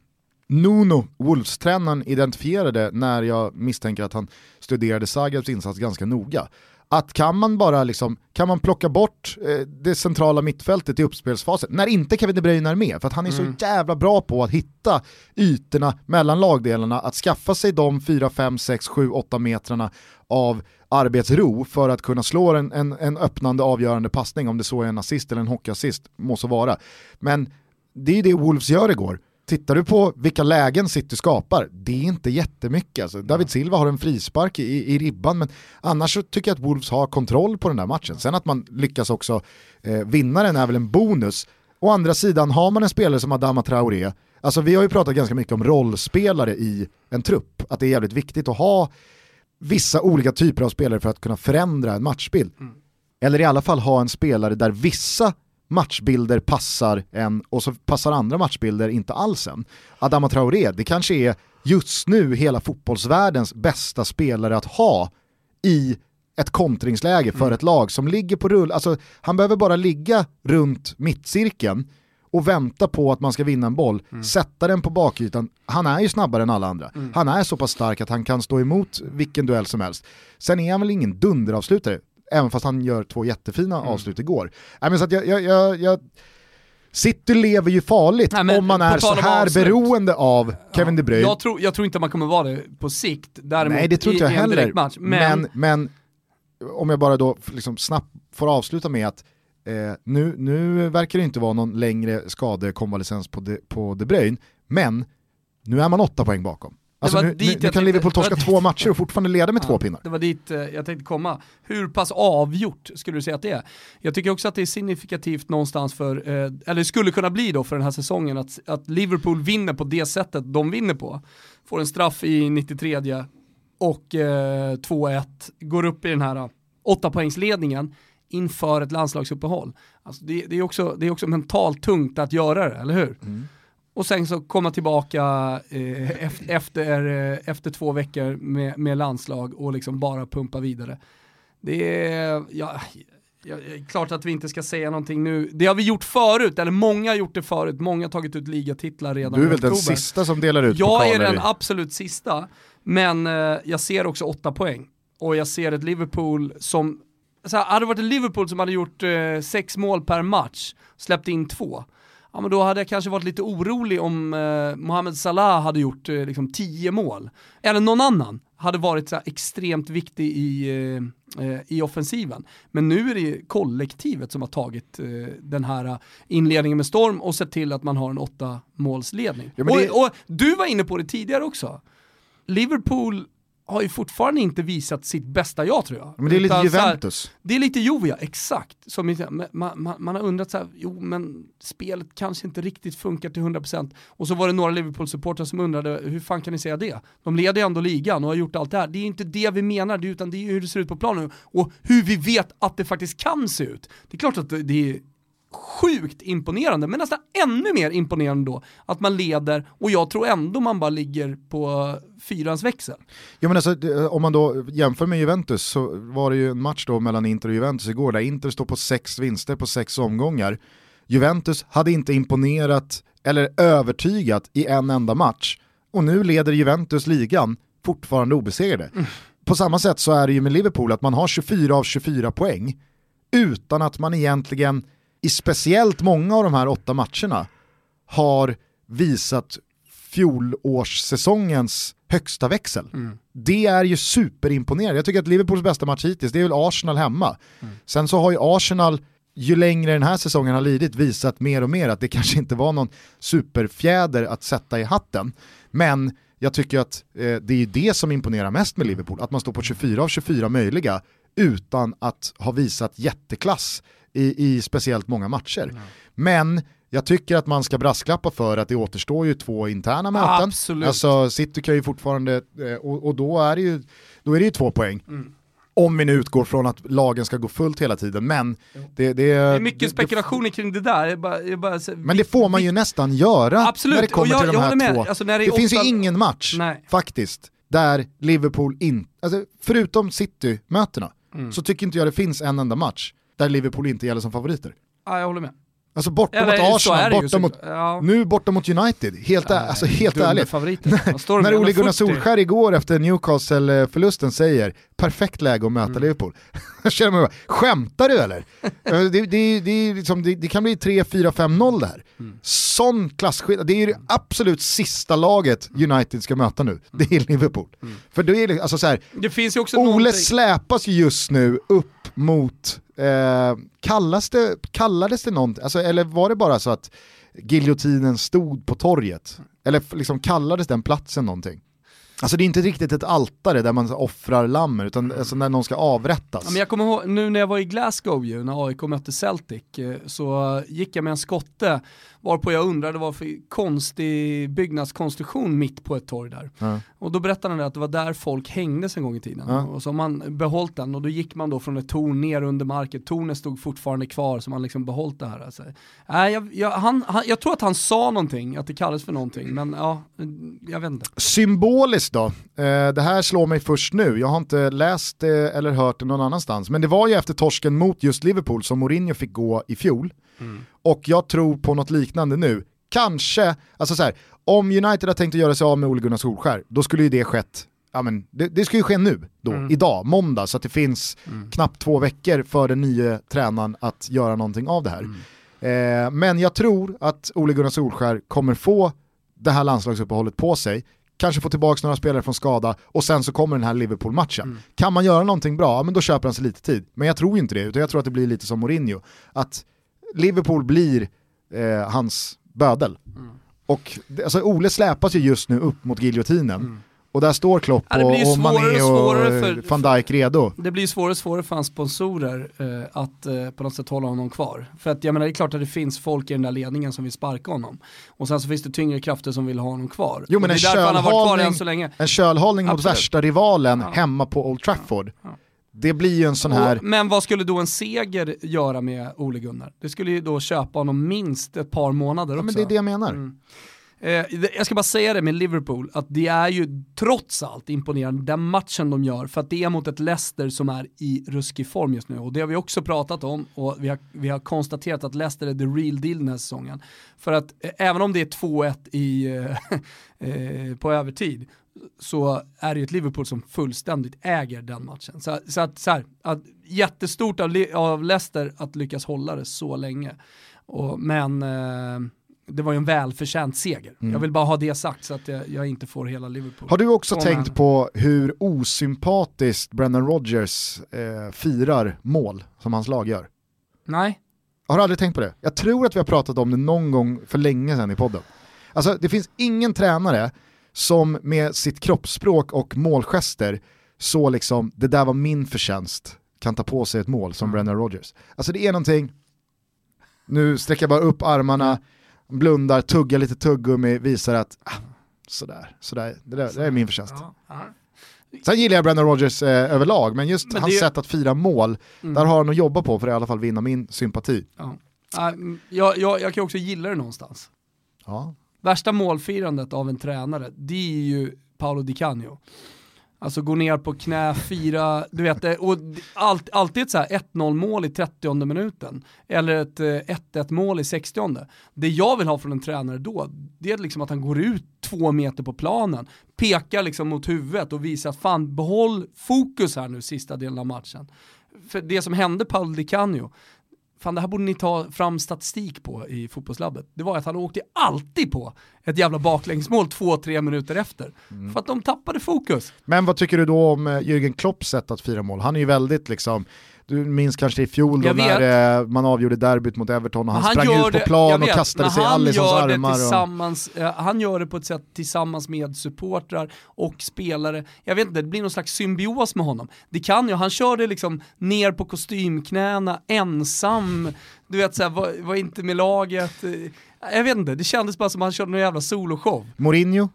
Nuno, Wolves-tränaren, identifierade när jag misstänker att han studerade Zagrebs insats ganska noga. Att kan man bara liksom, kan man plocka bort eh, det centrala mittfältet i uppspelsfasen, när inte Kevin De Bruyne är med, för att han är så jävla bra på att hitta ytorna mellan lagdelarna, att skaffa sig de 4, 5, 6, 7, 8 metrarna av arbetsro för att kunna slå en, en, en öppnande avgörande passning, om det så är en assist eller en hockeyassist, må så vara. Men det är det Wolves gör igår. Tittar du på vilka lägen City skapar, det är inte jättemycket. Alltså, David Silva har en frispark i, i ribban, men annars så tycker jag att Wolves har kontroll på den där matchen. Sen att man lyckas också eh, vinna den är väl en bonus. Å andra sidan har man en spelare som Adama Traoré, alltså vi har ju pratat ganska mycket om rollspelare i en trupp, att det är jävligt viktigt att ha vissa olika typer av spelare för att kunna förändra en matchbild. Eller i alla fall ha en spelare där vissa matchbilder passar en och så passar andra matchbilder inte alls en. Adama Traoré, det kanske är just nu hela fotbollsvärldens bästa spelare att ha i ett kontringsläge för ett lag som ligger på rull. Alltså, han behöver bara ligga runt mittcirkeln och vänta på att man ska vinna en boll, sätta den på bakytan. Han är ju snabbare än alla andra. Han är så pass stark att han kan stå emot vilken duell som helst. Sen är han väl ingen dunderavslutare, även fast han gör två jättefina avslut igår. Nej, men så att jag, jag, jag, jag... City lever ju farligt Nej, men om man är så här avslut. beroende av Kevin De Bruyne. Jag tror, jag tror inte man kommer vara det på sikt, däremot Nej det tror inte i, jag heller. match. Men, Men, men om jag bara då liksom snabbt får avsluta med att eh, nu, nu verkar det inte vara någon längre skadekonvalescens på De, på De Bruyne, men nu är man åtta poäng bakom. Alltså nu, nu, jag nu kan Liverpool torska två dit- matcher och fortfarande leda med två pinnar. Det var dit eh, jag tänkte komma. Hur pass avgjort skulle du säga att det är? Jag tycker också att det är signifikativt någonstans för, eh, eller skulle kunna bli då för den här säsongen, att, att Liverpool vinner på det sättet de vinner på. Får en straff i 93 och eh, 2-1, går upp i den här eh, åtta poängsledningen inför ett landslagsuppehåll. Alltså det, det, är också, det är också mentalt tungt att göra det, eller hur? Och sen så komma tillbaka eh, efter, efter, eh, efter två veckor med, med landslag och liksom bara pumpa vidare. Det är, ja, ja, klart att vi inte ska säga någonting nu. Det har vi gjort förut, eller många har gjort det förut. Många har tagit ut ligatitlar redan Du är väl den sista som delar ut Jag är pokaler den i- absolut sista, men eh, jag ser också åtta poäng. Och jag ser ett Liverpool som, så här, hade det varit Liverpool som hade gjort eh, sex mål per match, släppt in två, ja men då hade jag kanske varit lite orolig om eh, Mohamed Salah hade gjort eh, liksom tio mål. Eller någon annan hade varit så extremt viktig i, eh, eh i offensiven. Men nu är det kollektivet som har tagit eh, den här inledningen med storm och sett till att man har en åtta målsledning. Ja, det... och, och du var inne på det tidigare också. Liverpool har ju fortfarande inte visat sitt bästa jag tror jag. Men det är lite Juventus. Här, det är lite Juve, exakt. Som, man, man, man, har undrat så här, jo men spelet kanske inte riktigt funkar till 100% och så var det några Liverpool-supportrar som undrade, hur fan kan ni säga det? De leder ju ändå ligan och har gjort allt det här. Det är inte det vi menar, utan det är hur det ser ut på planen och hur vi vet att det faktiskt kan se ut. Det är klart att det är sjukt imponerande, men nästan ännu mer imponerande då, att man leder och jag tror ändå man bara ligger på fyrans växel. Ja, men alltså, om man då jämför med Juventus så var det ju en match då mellan Inter och Juventus igår där Inter står på sex vinster på sex omgångar. Juventus hade inte imponerat eller övertygat i en enda match och nu leder Juventus ligan fortfarande obesegrade. Mm. På samma sätt så är det ju med Liverpool att man har 24 av 24 poäng utan att man egentligen i speciellt många av de här åtta matcherna har visat fjolårssäsongens högsta växel. Mm. Det är ju superimponerande. Jag tycker att Liverpools bästa match hittills, det är väl Arsenal hemma. Mm. Sen så har ju Arsenal, ju längre den här säsongen har lidit, visat mer och mer att det kanske inte var någon superfjäder att sätta i hatten. Men jag tycker att eh, det är det som imponerar mest med Liverpool, att man står på 24 av 24 möjliga utan att ha visat jätteklass i, i speciellt många matcher. Mm. Men jag tycker att man ska brasklappa för att det återstår ju två interna möten. Absolut. Alltså City kan ju fortfarande, eh, och, och då, är det ju, då är det ju två poäng. Mm. Om vi nu utgår från att lagen ska gå fullt hela tiden, men det, det, det är mycket spekulationer kring det där. Jag bara, jag bara, men det får man ju nästan göra Absolut. när det kommer jag, till de här två. Alltså, det, det finns ju ingen match, Nej. faktiskt, där Liverpool inte, alltså, förutom City-mötena, mm. så tycker inte jag det finns en enda match där Liverpool inte gäller som favoriter. Ja, jag håller med. Alltså borta mot Arsenal, borta mot, ja. nu borta mot United. Helt, ja, alltså, helt ärligt. när Ole Gunnar Solskär igår efter Newcastle-förlusten säger perfekt läge att möta mm. Liverpool. Jag känner mig bara, skämtar du eller? det, det, det, liksom, det, kan bli 3-4-5-0 där. Mm. Sån klasskillnad, det är det absolut sista laget United ska möta nu, det är Liverpool. Mm. För det är alltså så här, det ju Ole någonting... släpas ju just nu upp mot Eh, kallas det, kallades det någonting, alltså, eller var det bara så att giljotinen stod på torget? Eller liksom kallades den platsen någonting? Alltså det är inte riktigt ett altare där man offrar lammer, utan alltså när någon ska avrättas. Ja, men jag kommer ihåg, nu när jag var i Glasgow ju, när AIK mötte Celtic, eh, så gick jag med en skotte Varpå jag undrade vad för konstig byggnadskonstruktion mitt på ett torg där. Ja. Och då berättade han att det var där folk hängdes en gång i tiden. Ja. Och så har man behållit den och då gick man då från ett torn ner under marken. Tornet stod fortfarande kvar så man liksom behållit det här. Alltså. Äh, jag, jag, han, han, jag tror att han sa någonting, att det kallades för någonting, men ja, jag vet inte. Symboliskt då, eh, det här slår mig först nu. Jag har inte läst det eller hört det någon annanstans. Men det var ju efter torsken mot just Liverpool som Mourinho fick gå i fjol. Mm. Och jag tror på något liknande nu. Kanske, alltså så här, om United har tänkt att göra sig av med Ole Gunnar Solskär, då skulle ju det skett Ja, men det, det ska ju ske nu, då, mm. idag, måndag, så att det finns mm. knappt två veckor för den nya tränaren att göra någonting av det här. Mm. Eh, men jag tror att Ole Gunnar Solskär kommer få det här landslagsuppehållet på sig, kanske få tillbaka några spelare från skada och sen så kommer den här Liverpool-matchen. Mm. Kan man göra någonting bra, ja, men då köper han sig lite tid. Men jag tror inte det, utan jag tror att det blir lite som Mourinho. Att Liverpool blir eh, hans bödel. Mm. Och alltså, Ole släpas ju just nu upp mot giljotinen. Mm. Och där står Klopp ja, och, och Mané och, och för, van Dijk redo. Det blir svårare och svårare för hans sponsorer eh, att eh, på något sätt hålla honom kvar. För att jag menar det är klart att det finns folk i den där ledningen som vill sparka honom. Och sen så finns det tyngre krafter som vill ha honom kvar. Jo men en kölhållning, en kölhållning mot värsta rivalen ja. hemma på Old Trafford. Ja. Det blir ju en sån här... men vad skulle då en seger göra med Ole Gunnar? Det skulle ju då köpa honom minst ett par månader också. Ja, men det är det jag menar. Mm. Eh, jag ska bara säga det med Liverpool, att det är ju trots allt imponerande den matchen de gör, för att det är mot ett Leicester som är i ruskig form just nu. Och det har vi också pratat om och vi har, vi har konstaterat att Leicester är the real deal den här säsongen. För att eh, även om det är 2-1 i, eh, på övertid, så är det ju ett Liverpool som fullständigt äger den matchen. Så, så att, så här, att jättestort av, av Leicester att lyckas hålla det så länge. Och, men eh, det var ju en välförtjänt seger. Mm. Jag vill bara ha det sagt så att jag, jag inte får hela Liverpool. Har du också Som tänkt på hur osympatiskt Brendan Rodgers eh, firar mål som hans lag gör? Nej. Har du aldrig tänkt på det? Jag tror att vi har pratat om det någon gång för länge sedan i podden. Alltså det finns ingen tränare som med sitt kroppsspråk och målgester så liksom, det där var min förtjänst, kan ta på sig ett mål som mm. Brendan Rodgers. Alltså det är någonting, nu sträcker jag bara upp armarna, blundar, tuggar lite tuggummi, visar att ah, sådär, sådär, det där, det är min förtjänst. Sen gillar jag Brendan Rodgers eh, överlag, men just men hans det... sätt att fira mål, mm. där har han att jobba på för att i alla fall vinna min sympati. Ja. Uh, jag, jag, jag kan också gilla det någonstans. Ja. Värsta målfirandet av en tränare, det är ju Paolo Di Canio. Alltså gå ner på knä, fira, du vet, och allt, alltid ett så 1-0 mål i 30 minuten, eller ett eh, 1-1 mål i 60 Det jag vill ha från en tränare då, det är liksom att han går ut två meter på planen, pekar liksom mot huvudet och visar att fan behåll fokus här nu sista delen av matchen. För det som hände Paolo Di Canio, fan det här borde ni ta fram statistik på i fotbollslabbet, det var att han åkte alltid på ett jävla baklängsmål två-tre minuter efter. Mm. För att de tappade fokus. Men vad tycker du då om eh, Jürgen Klopps sätt att fira mål? Han är ju väldigt liksom, du minns kanske i fjol då när eh, man avgjorde derbyt mot Everton och han, han sprang ut på plan vet, och kastade sig i Allisons armar. Tillsammans, och... han gör det på ett sätt tillsammans med supportrar och spelare. Jag vet inte, det blir någon slags symbios med honom. Det kan ju, han kör det liksom ner på kostymknäna, ensam, du vet såhär, var, var inte med laget. Jag vet inte, det kändes bara som att han körde någon jävla soloshow. Mourinho?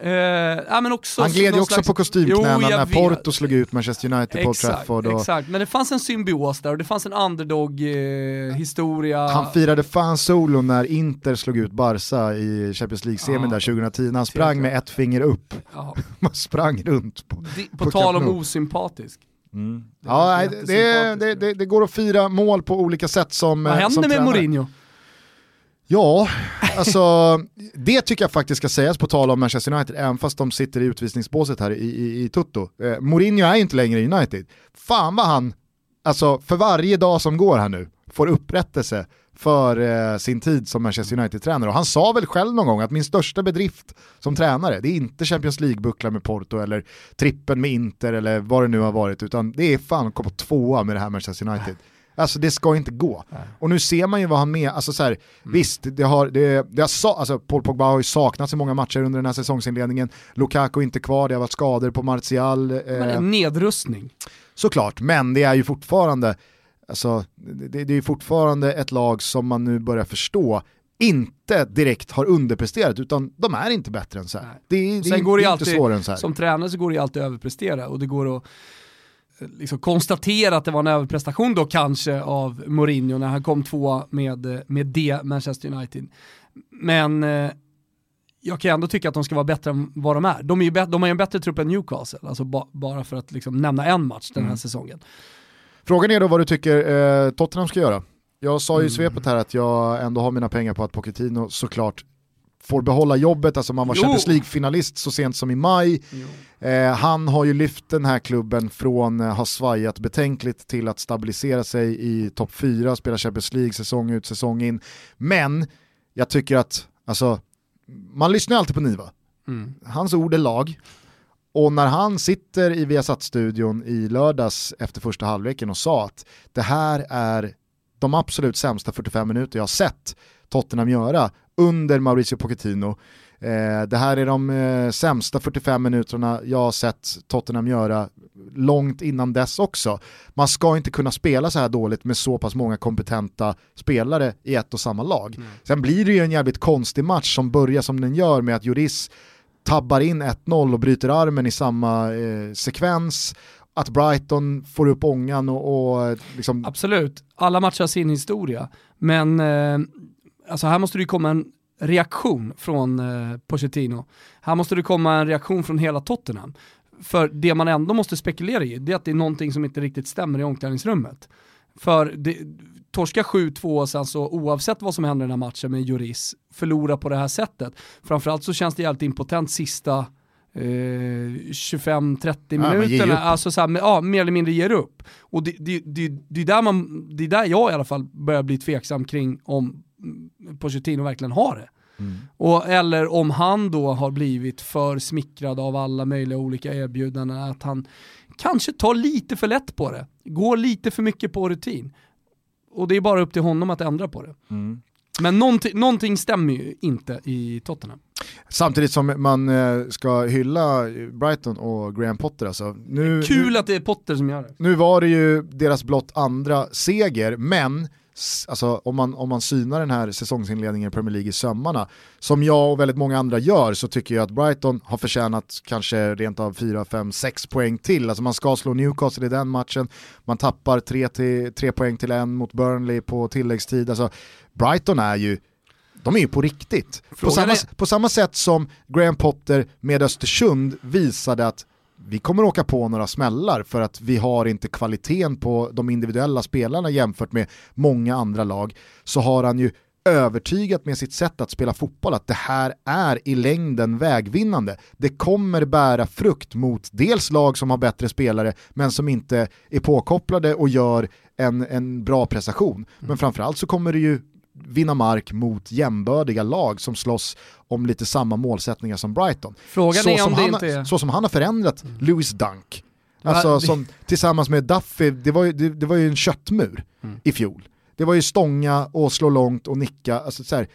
Uh, ja, men också han gled ju också slags... på kostymknäna när Porto slog ut Manchester United på Trafford. Och... Exakt, men det fanns en symbios där och det fanns en underdog-historia. Uh, han firade fan solo när Inter slog ut Barca i Champions League-semin där 2010 när han sprang med ett finger upp. Man sprang runt på det, På, på tal om osympatisk. Mm. Ja, det, det, det, det, går att fira mål på olika sätt som Vad händer som med Mourinho? Ja, alltså det tycker jag faktiskt ska sägas på tal om Manchester United, även fast de sitter i utvisningsbåset här i, i, i Toto. Eh, Mourinho är inte längre i United. Fan vad han, alltså för varje dag som går här nu, får upprättelse för eh, sin tid som Manchester United-tränare. Och han sa väl själv någon gång att min största bedrift som tränare, det är inte Champions League-bucklan med Porto eller trippen med Inter eller vad det nu har varit, utan det är fan att komma tvåa med det här Manchester United. Alltså det ska inte gå. Nej. Och nu ser man ju vad han med, alltså så här, mm. visst, det har, det, det har sa, alltså Paul Pogba har ju saknats i många matcher under den här säsongsinledningen, Lukaku är inte kvar, det har varit skador på Martial. Eh, men en nedrustning. Såklart, men det är ju fortfarande, alltså, det, det är fortfarande ett lag som man nu börjar förstå inte direkt har underpresterat utan de är inte bättre än så här. Det, det, Sen går det, det alltid, inte svårare än så här. Som tränare så går det ju alltid att överprestera och det går att liksom konstatera att det var en överprestation då kanske av Mourinho när han kom två med, med det Manchester United. Men eh, jag kan ändå tycka att de ska vara bättre än vad de är. De, är ju de har ju en bättre trupp än Newcastle, alltså ba bara för att liksom nämna en match den här mm. säsongen. Frågan är då vad du tycker eh, Tottenham ska göra. Jag sa ju i mm. svepet här att jag ändå har mina pengar på att Pochettino såklart får behålla jobbet, alltså man var jo. Champions League-finalist så sent som i maj. Eh, han har ju lyft den här klubben från att eh, ha svajat betänkligt till att stabilisera sig i topp 4, spela Champions League säsong ut, säsong in. Men jag tycker att, alltså, man lyssnar alltid på Niva. Mm. Hans ord är lag. Och när han sitter i Viasat-studion i lördags efter första halvleken och sa att det här är de absolut sämsta 45 minuter jag har sett Tottenham göra under Mauricio Pochettino. Eh, det här är de eh, sämsta 45 minuterna jag har sett Tottenham göra långt innan dess också. Man ska inte kunna spela så här dåligt med så pass många kompetenta spelare i ett och samma lag. Mm. Sen blir det ju en jävligt konstig match som börjar som den gör med att Juris tabbar in 1-0 och bryter armen i samma eh, sekvens att Brighton får upp ångan och, och liksom... Absolut, alla matcher har sin historia, men eh, alltså här måste det ju komma en reaktion från eh, Pochettino. Här måste det komma en reaktion från hela Tottenham. För det man ändå måste spekulera i, det är att det är någonting som inte riktigt stämmer i omklädningsrummet. För det, torska 7-2 och sen så oavsett vad som händer i den här matchen med Juris, förlora på det här sättet. Framförallt så känns det jävligt impotent sista eh, 25-30 Ja, minuterna, alltså så här, ja, mer eller mindre ger upp. Och det, det, det, det, är där man, det är där jag i alla fall börjar bli tveksam kring om Pochettino verkligen har det. Mm. Och, eller om han då har blivit för smickrad av alla möjliga olika erbjudanden, att han kanske tar lite för lätt på det, går lite för mycket på rutin. Och det är bara upp till honom att ändra på det. Mm. Men någonting, någonting stämmer ju inte i Tottenham. Samtidigt som man eh, ska hylla Brighton och Graham Potter alltså. Nu, Kul nu, att det är Potter som gör det. nu var det ju deras blott andra seger, men alltså, om, man, om man synar den här säsongsinledningen i Premier League i sömmarna, som jag och väldigt många andra gör, så tycker jag att Brighton har förtjänat kanske rent av 4, 5, 6 poäng till. Alltså man ska slå Newcastle i den matchen, man tappar 3, till, 3 poäng till en mot Burnley på tilläggstid. Alltså, Brighton är ju de är ju på riktigt. På samma, på samma sätt som Graham Potter med Östersund visade att vi kommer åka på några smällar för att vi har inte kvaliteten på de individuella spelarna jämfört med många andra lag, så har han ju övertygat med sitt sätt att spela fotboll att det här är i längden vägvinnande. Det kommer bära frukt mot dels lag som har bättre spelare men som inte är påkopplade och gör en, en bra prestation. Men framförallt så kommer det ju vinna mark mot jämbördiga lag som slåss om lite samma målsättningar som Brighton. Frågan så, är som om det han, inte är... så som han har förändrat Lewis Dunk. Alltså som tillsammans med Duffy, det var ju, det, det var ju en köttmur Mm. i fjol. Det var ju stånga och slå långt och nicka. Alltså, så här,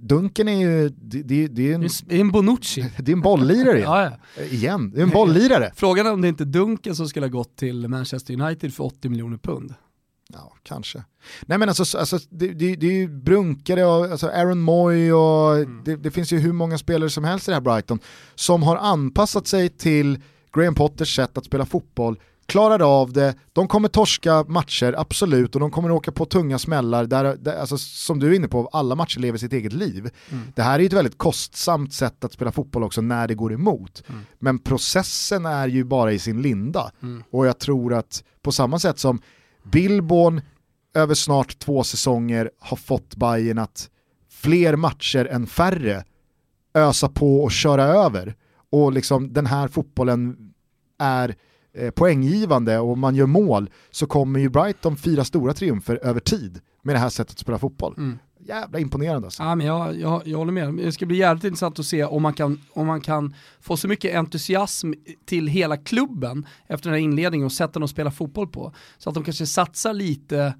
Dunken är ju, det, det, det, är en, Det är en Bonucci. det är en bolllirare. Ja, ja. igen. Det är en bolllirare. Frågan är om det inte är Dunken som skulle ha gått till Manchester United för 80 miljoner pund. Ja, kanske. Nej men alltså, alltså det, det, det är ju brunkare och alltså Aaron Moy och det, det finns ju hur många spelare som helst i det här Brighton som har anpassat sig till Graham Potters sätt att spela fotboll, klarar av det, de kommer torska matcher, absolut, och de kommer åka på tunga smällar där, där alltså, som du är inne på, alla matcher lever sitt eget liv. Det här är ju ett väldigt kostsamt sätt att spela fotboll också när det går emot. Men processen är ju bara i sin linda. Och jag tror att på samma sätt som Billborn över snart två säsonger har fått Bayern att fler matcher än färre ösa på och köra över. Och liksom den här fotbollen är eh, poänggivande och man gör mål så kommer ju Brighton fira stora triumfer över tid med det här sättet att spela fotboll. Mm. Jävla imponerande alltså. Ja, men jag, jag, jag håller med. Det ska bli jävligt intressant att se om man, kan, om man kan få så mycket entusiasm till hela klubben efter den här inledningen och sätta dem att spela fotboll på. Så att de kanske satsar lite,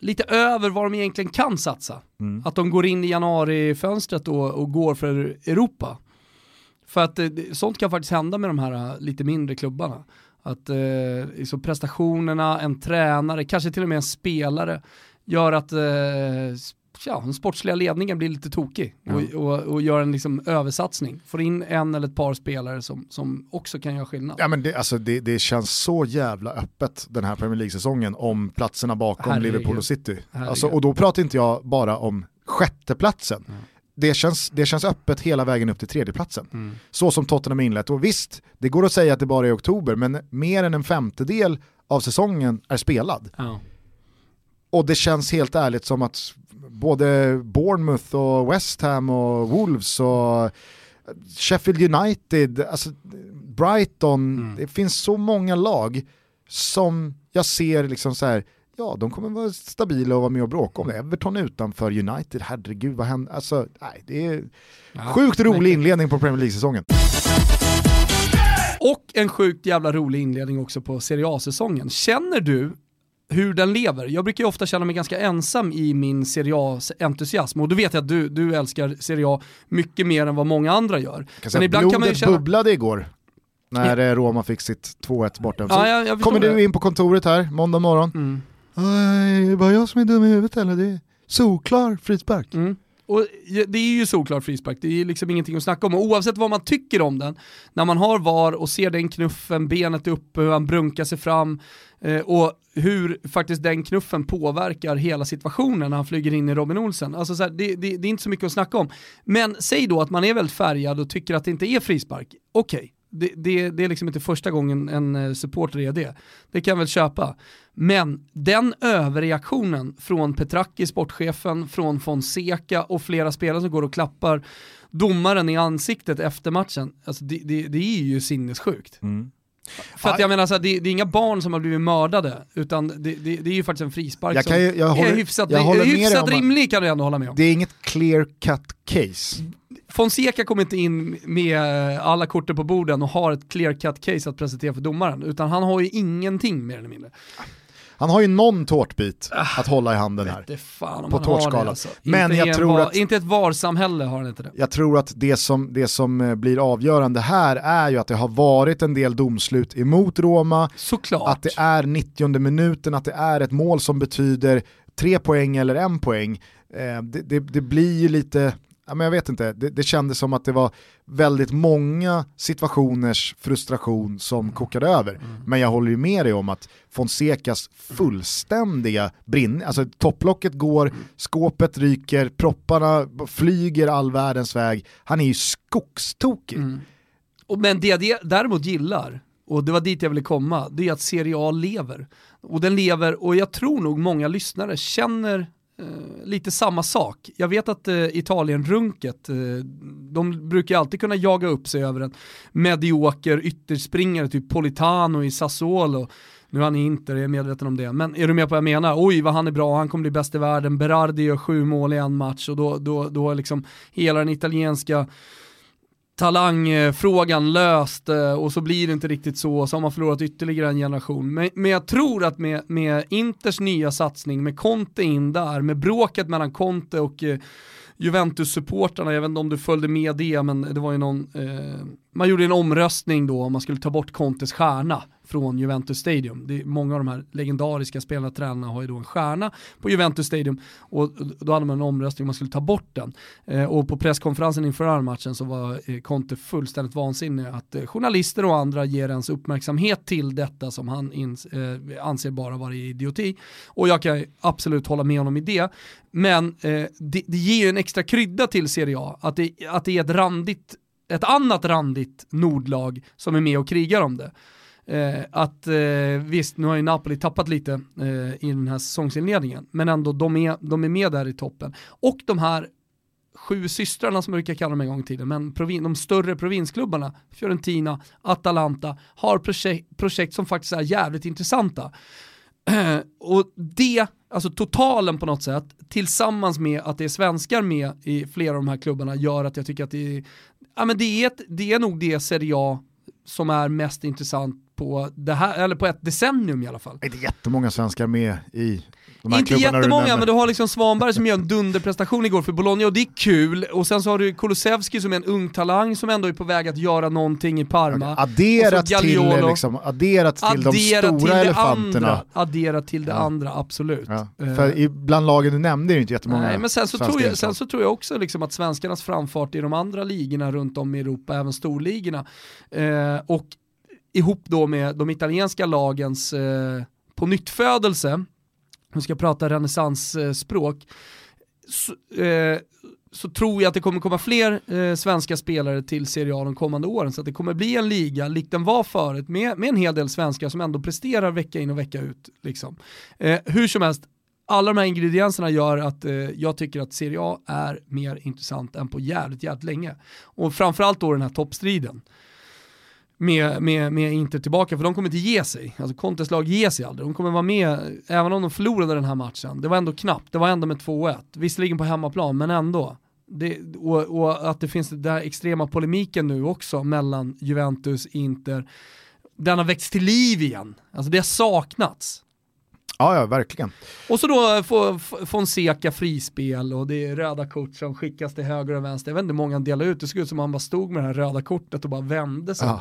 lite över vad de egentligen kan satsa. Mm. Att de går in i januarifönstret och, och går för Europa. För att eh, sånt kan faktiskt hända med de här eh, lite mindre klubbarna. Att eh, liksom prestationerna, en tränare, kanske till och med en spelare gör att eh, ja, den sportsliga ledningen blir lite tokig och, och, och gör en liksom översatsning. Får in en eller ett par spelare som, som också kan göra skillnad. Ja, men det, alltså det, det känns så jävla öppet den här Premier League-säsongen om platserna bakom Herregud. Liverpool och City. Herregud. Alltså, och då pratar inte jag bara om sjätteplatsen. Det, känns, det känns öppet hela vägen upp till tredjeplatsen. Mm. Så som Tottenham inlett. Och visst, det går att säga att det bara är oktober, men mer än en femtedel av säsongen är spelad. Ja. Och det känns helt ärligt som att både Bournemouth och West Ham och Wolves och Sheffield United, alltså Brighton, Mm. det finns så många lag som jag ser liksom så här, ja de kommer vara stabila och vara med och bråka om det. Everton utanför United, herregud vad händer? Alltså, nej, det är Ja. sjukt rolig inledning på Premier League-säsongen. Och en sjukt jävla rolig inledning också på Serie A-säsongen. Känner du hur den lever? Jag brukar ju ofta känna mig ganska ensam i min Serie A-entusiasm och då vet jag att du, du älskar Serie A mycket mer än vad många andra gör. Kan Men ibland kan man ju känna... bubblade igår när eh, Roma fick sitt 2-1 borta. Ja, jag, jag kommer du in på kontoret här måndag morgon. Mm. Aj, är det bara jag som är dum i huvudet eller? Det är solklar frispark. Mm. Och det är ju såklart frispark, det är ju liksom ingenting att snacka om. Och oavsett vad man tycker om den, när man har VAR och ser den knuffen, benet uppe, hur han brunkar sig fram eh, och hur faktiskt den knuffen påverkar hela situationen när han flyger in i Robin Olsen. Alltså så här, det, det, det, är inte så mycket att snacka om. Men säg då att man är väldigt färgad och tycker att det inte är frispark. Okej, okay det, det, det, är liksom inte första gången en eh, supporter är det. Det kan jag väl köpa. Men den överreaktionen från Petracki, sportchefen, från Fonseca och flera spelare som går och klappar domaren i ansiktet efter matchen, alltså det, det, det är ju sinnessjukt. Mm. För att jag menar, så här, det, det, är inga barn som har blivit mördade, utan det, det, det är ju faktiskt en frispark jag kan, jag, jag som håller, är hyfsat, jag håller hyfsat rimlig kan du ändå hålla med om. Det är inget clear cut case. Fonseca kommer inte in med alla korten på borden och har ett clear cut case att presentera för domaren, utan han har ju ingenting mer eller mindre. Han har ju någon tårtbit att hålla i handen här. Fan på tårtskalan. Alltså. Men jag tror var, att... Inte ett VAR-samhälle har han inte det. Jag tror att det som, det som eh, blir avgörande här är ju att det har varit en del domslut emot Roma. Såklart. Att det är 90 minuten, att det är ett mål som betyder tre poäng eller en poäng. Eh, det, det, det blir ju lite ja, men jag vet inte, det, det kändes som att det var väldigt många situationers frustration som mm. kokade över. Mm. Men jag håller ju med dig om att Fonsecas fullständiga brinn, alltså topplocket går, mm. skåpet ryker, propparna flyger all världens väg. Han är ju skogstokig. Mm. men det jag däremot gillar, och det var dit jag ville komma, det är att Serie A lever. Och den lever, och jag tror nog många lyssnare känner Eh, lite samma sak. Jag vet att eh, Italien-runket, eh, de brukar alltid kunna jaga upp sig över en medioker ytterspringare, typ Politano i Sassuolo. Nu är han inte, jag är medveten om det. Men är du med på vad jag menar? Oj vad han är bra, han kommer bli bäst i världen. Berardi gör sju mål i en match och då, då, då är liksom hela den italienska talangfrågan löst eh, och så blir det inte riktigt så, så har man förlorat ytterligare en generation. Men, men jag tror att med, med Inters nya satsning, med Conte in där, med bråket mellan Conte och eh, Juventus-supportrarna, jag vet inte om du följde med det, men det var ju någon, eh, man gjorde en omröstning då om man skulle ta bort Contes stjärna från Juventus Stadium. Det är, många av de här legendariska spelarna tränarna har ju då en stjärna på Juventus Stadium och då hade man en omröstning om man skulle ta bort den. Eh, och på presskonferensen inför den här matchen så var eh, Conte fullständigt vansinnig att eh, journalister och andra ger ens uppmärksamhet till detta som han ins, eh, anser bara vara idioti. Och jag kan absolut hålla med honom i det. Men eh, det, det ger ju en extra krydda till Serie A, att det, att det är ett randigt ett annat randigt nordlag som är med och krigar om det. Eh, att eh, visst, nu har ju Napoli tappat lite eh, i den här säsongsinledningen, men ändå de är, de är med där i toppen. Och de här sju systrarna som jag brukar kalla dem en gång i tiden, men provin, de större provinsklubbarna, Fiorentina, Atalanta, har projekt, projekt som faktiskt är jävligt intressanta. Eh, och det, alltså totalen på något sätt, tillsammans med att det är svenskar med i flera av de här klubbarna, gör att jag tycker att det är, ja, men det är, ett, det är nog det Serie A som är mest intressant på, det här, eller på ett decennium i alla fall. Det är jättemånga svenskar med i inte jättemånga, men du har liksom Svanberg som gör en dunderprestation igår för Bologna och det är kul. Och sen så har du Kulusevski som är en ung talang som ändå är på väg att göra någonting i Parma. Adderat till, liksom, adderat till adderat de stora till elefanterna. Andra, adderat till det ja. andra, absolut. Ja. För uh, bland lagen du nämnde är det inte jättemånga Nej, men sen så, tror jag, sen så tror jag också liksom att svenskarnas framfart i de andra ligorna runt om i Europa, även storligorna, uh, och ihop då med de italienska lagens eh, på nyttfödelse, nu ska jag prata renässansspråk, så, eh, så, tror jag att det kommer komma fler eh, svenska spelare till Serie A de kommande åren. Så att det kommer bli en liga, likt den var förut, med, med en hel del svenskar som ändå presterar vecka in och vecka ut. Liksom. Eh, hur som helst, alla de här ingredienserna gör att eh, jag tycker att Serie A är mer intressant än på jävligt, jävligt länge. Och framförallt då den här toppstriden med, med, med Inter tillbaka, för de kommer inte ge sig. Alltså Contes lag ger sig aldrig. De kommer vara med, även om de förlorade den här matchen. Det var ändå knappt, det var ändå med 2-1. Visserligen på hemmaplan, men ändå. Det, och, och, att det finns den där extrema polemiken nu också mellan Juventus, Inter. Den har väckts till liv igen. Alltså det har saknats. Ja, ja, verkligen. Och så då får Fonseca frispel och det är röda kort som skickas till höger och vänster. Jag vet inte hur många han delade ut, det såg ut som att han bara stod med det här röda kortet och bara vände sig. Ja.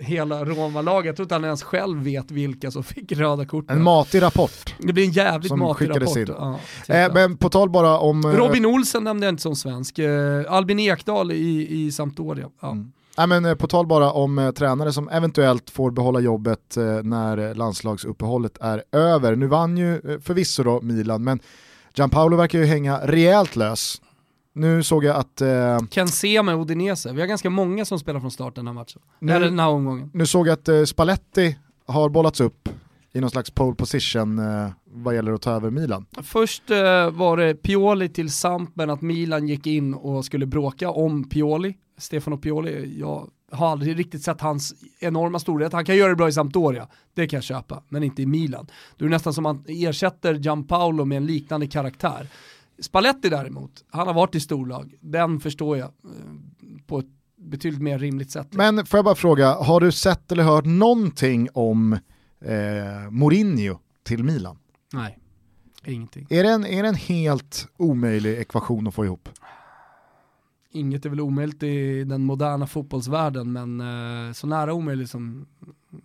Hela Roma-laget, jag tror inte han ens själv vet vilka som fick röda kort. En matig rapport. Det blir en jävligt Som matig rapport. in. Ja, Eh, men på tal bara om... eh, Robin Olsen nämnde jag inte som svensk. Eh, Albin Ekdal i, i Sampdoria. Ja. Mm. Nej, men eh, på tal bara om eh, tränare som eventuellt får behålla jobbet eh, när eh, landslagsuppehållet är över. Nu vann ju eh, förvisso då Milan, men Gianpaolo verkar ju hänga rejält lös. Nu såg jag att, eh, Ken Sema och Udinese. Vi har ganska många som spelar från start den här matchen. Nu- Eller den här omgången. nu såg jag att eh, Spalletti har bollats upp i någon slags pole position eh, vad gäller att ta över Milan. Först eh, var det Pioli till Sampen att Milan gick in och skulle bråka om Pioli. Stefano Pioli, jag har aldrig riktigt sett hans enorma storhet. Han kan göra det bra i Sampdoria, det kan jag köpa, men inte i Milan. Då är det nästan som att man ersätter Gianpaolo med en liknande karaktär. Spalletti däremot, han har varit i storlag, den förstår jag eh, på ett betydligt mer rimligt sätt. Men får jag bara fråga, har du sett eller hört någonting om eh, Mourinho till Milan? Nej, ingenting. Är det, en, är det en helt omöjlig ekvation att få ihop? Inget är väl omöjligt i den moderna fotbollsvärlden, men eh, så nära omöjligt som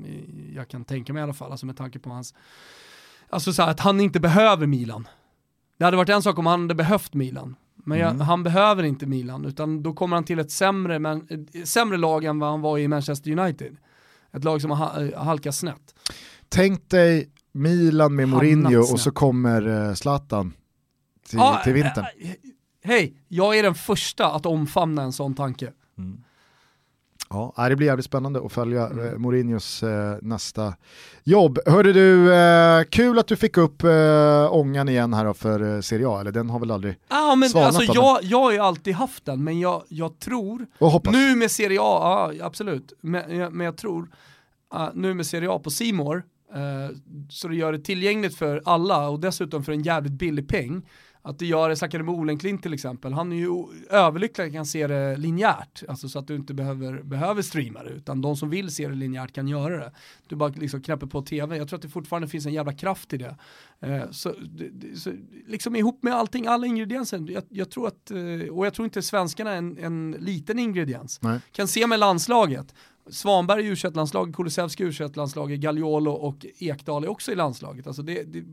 eh, jag kan tänka mig i alla fall, alltså med tanke på hans, alltså så här, att han inte behöver Milan. Det hade varit en sak om han hade behövt Milan, men jag, Mm. han behöver inte Milan, utan då kommer han till ett sämre, men, ett sämre lag än vad han var i Manchester United. Ett lag som har ha- eh, halkat snett. Tänk dig Milan med Mourinho och så kommer eh, Zlatan till, Ja, till vintern. eh, eh, Hej, jag är den första att omfamna en sån tanke. Ja, nej, det blir jävligt spännande att följa Mm. eh, Mourinhos eh, nästa jobb. Hörde du, eh, kul att du fick upp eh, ångan igen här då för eh, Serie A, eller den har väl aldrig... Ja men Svalnat alltså jag, jag har ju alltid haft den, men jag, jag tror, Och hoppas. nu med Serie A, ja absolut, men, jag- men jag tror, uh, nu med Serie A på Simor uh, så det gör det tillgängligt för alla och dessutom för en jävligt billig peng, att det gör det, snackade med Olenklint till exempel, han är ju överlycklig att kan se det linjärt, alltså så att du inte behöver, behöver streama det, utan de som vill se det linjärt kan göra det. Du bara liksom knäpper på tv, jag tror att det fortfarande finns en jävla kraft i det. Eh, så, det- så, liksom ihop med allting, alla ingredienser, jag, jag tror att, eh, och jag tror inte svenskarna är en, en liten ingrediens. Nej. Kan se med landslaget, Svanberg i u landslaget Kulusevski i u landslaget Gagliolo och Ekdal är också i landslaget. Alltså det, det,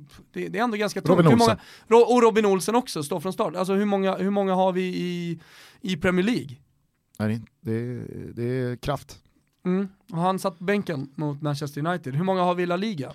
det, är ändå ganska tungt. Robin många, och Robin Olsen också, står från start. Alltså hur många, hur många har vi i, i Premier League? Nej, det, det är kraft. Mm. Och han satt på bänken mot Manchester United. Hur många har vi i La Liga?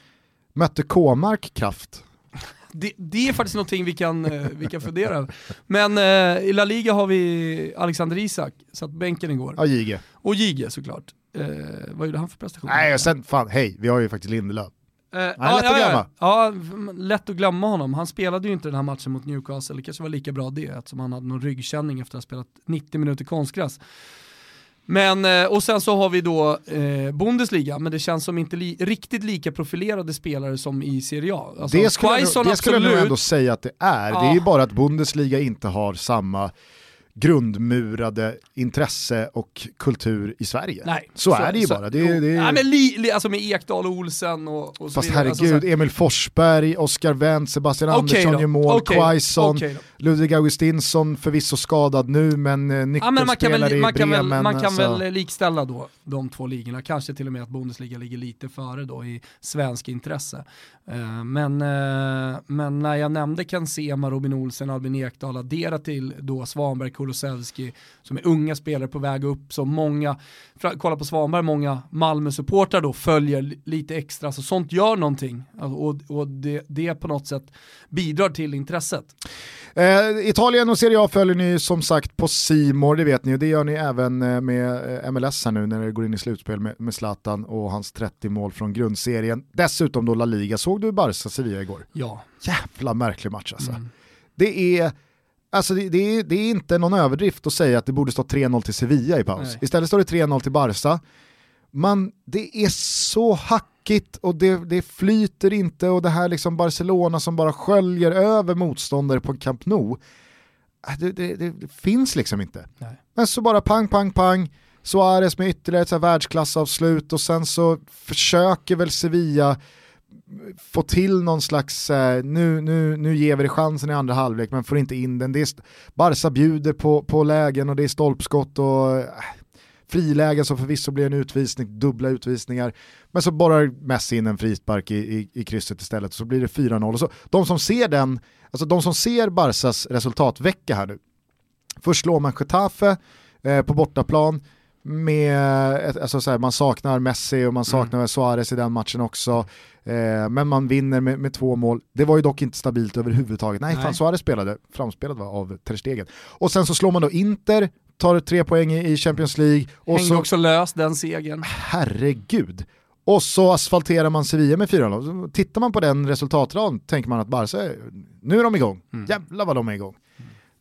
Mötte K-mark kraft? Det, det är faktiskt någonting vi kan, eh, vi kan fundera över. Men eh, i La Liga har vi Alexander Isak, satt bänken igår. Ja, Jige. Och Jige såklart. Eh, vad gjorde han för prestation? Nej, och sen, fan, hej, vi har ju faktiskt Lindelöf. Eh, lätt att glömma. Ja, ja, lätt att glömma honom. Han spelade ju inte den här matchen mot Newcastle, det kanske var lika bra det, eftersom han hade någon ryggkänning efter att ha spelat 90 minuter konstgräs. Men, eh, och sen så har vi då eh, Bundesliga, men det känns som inte li riktigt lika profilerade spelare som i Serie A. Alltså, det skulle, jag, Quaison nog- det skulle jag nog absolut. ändå säga att det är. Det är Ja. ju bara att Bundesliga inte har samma grundmurade intresse och kultur i Sverige. Nej, så, är det ju bara. Det, jo. det är, Nej, men li, li, alltså med Ekdal och Olsen och, och så Fast vidare. herregud, Alltså, så Emil Forsberg, Oskar Wendt, Sebastian Okej Andersson gör mål, okej, Quaison, då. Ludvig Augustinsson förvisso skadad nu men eh, Ja, men man kan nyckelspelare väl, i man kan väl, man kan alltså. väl likställa då de två ligorna, kanske till och med att Bundesliga ligger lite före då i svensk intresse. Eh, men, eh, men när jag nämnde Ken Sema, Robin Olsen, Albin Ekdal, addera till då Svanberg, Kulusevski, som är unga spelare på väg upp, så många, kolla på Svanberg, många Malmö-supportrar då följer lite extra, så sånt gör någonting. Alltså, och och det, det på något sätt bidrar till intresset. Eh, Italien och Serie A följer ni som sagt på Simor, det vet ni, och det gör ni även eh, med eh, MLS här nu när det går in i slutspel med, med Zlatan och hans 30 mål från grundserien. Dessutom då La Liga, såg du Barca-Sevilla igår? Ja. Jävla märklig match alltså. Mm. Det är, alltså det, det, är, det är inte någon överdrift att säga att det borde stå 3-0 till Sevilla i paus. Nej. Istället står det 3-0 till Barca. Man, det är så hackigt och det, det flyter inte och det här liksom Barcelona som bara sköljer över motståndare på Camp Nou. Äh, Det, det, det, finns liksom inte. Nej. Men så bara pang, pang, pang. Suarez med ytterligare ett så här världsklassavslut och sen så försöker väl Sevilla få till någon slags, eh, nu, nu, nu ger vi det chansen i andra halvlek men får inte in den. Det är, Barca bjuder på, på lägen och det är stolpskott och eh, frilägen som förvisso blir en utvisning, dubbla utvisningar. Men så borrar Messi in en frispark i, i, i krysset istället och så blir det 4-0. Och så, de som ser den, alltså de som ser Barsas resultatvecka här nu, först slår man Getafe eh, på bortaplan, med, alltså så här, man saknar Messi och man mm. saknar mm. Suarez i den matchen också. Eh, men man vinner med, med, två mål. Det var ju dock inte stabilt överhuvudtaget. Nej, Nej. fan Suarez spelade, framspelad av Ter Stegen. Och sen så slår man då Inter, tar tre poäng i Champions League. Och Hängde så, också löst den segern. Herregud. Och så asfalterar man Sevilla med 4-0. Tittar man på den resultatraden tänker man att Barca, nu är de igång. Mm. Jävlar vad de är igång.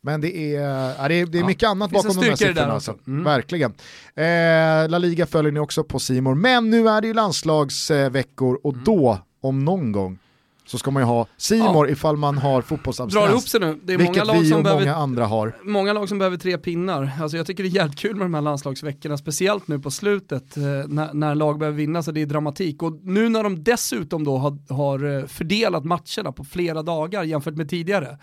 Men det är, ja, det är, det är ja. mycket annat bakom de här siffrorna. Alltså. Mm. Verkligen. Eh, La Liga följer ni också på Simor. Men nu är det ju landslagsveckor och mm. då, om någon gång, så ska man ju ha Simor ja. ifall man har fotbollsabstinens. Drar ihop sig nu. Det är Vilket många lag som behöver, många andra har. Många lag som behöver tre pinnar. Alltså jag tycker det är jävligt kul med de här landslagsveckorna, speciellt nu på slutet eh, när, när, lag behöver vinna så det är dramatik. Och nu när de dessutom då har, har eh, fördelat matcherna på flera dagar jämfört med tidigare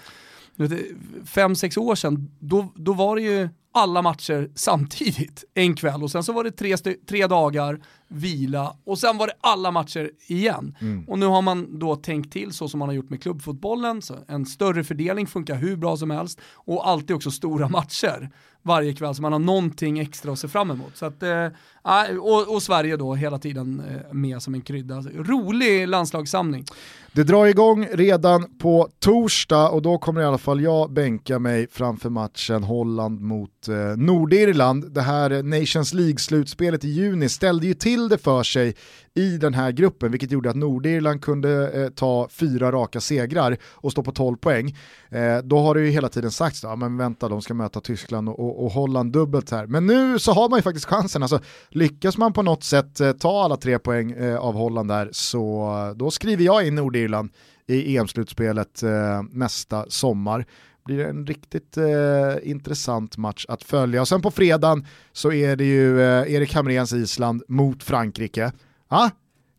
fem, sex år sedan, då, då var det ju alla matcher samtidigt en kväll och sen så var det tre, tre dagar vila och sen var det alla matcher igen. Mm. Och nu har man då tänkt till så som man har gjort med klubbfotbollen, så en större fördelning funkar hur bra som helst och alltid också stora matcher varje kväll så man har någonting extra att se fram emot. Så att, eh, äh, och, och, Sverige då hela tiden eh, med som en krydda. Alltså, rolig landslagssamling. Det drar igång redan på torsdag och då kommer i alla fall jag bänka mig framför matchen Holland mot eh, Nordirland. Det här Nations League-slutspelet i juni ställde ju till det för sig i den här gruppen, vilket gjorde att Nordirland kunde eh, ta fyra raka segrar och stå på 12 poäng. Eh, då har det ju hela tiden sagts, ja men vänta de ska möta Tyskland och, och, och, Holland dubbelt här. Men nu så har man ju faktiskt chansen, alltså lyckas man på något sätt eh, ta alla tre poäng eh, av Holland där så eh, då skriver jag in Nordirland i EM-slutspelet eh, nästa sommar blir en riktigt eh, intressant match att följa. Och sen på fredagen så är det ju eh, Erik Hamrens Island mot Frankrike. Ah,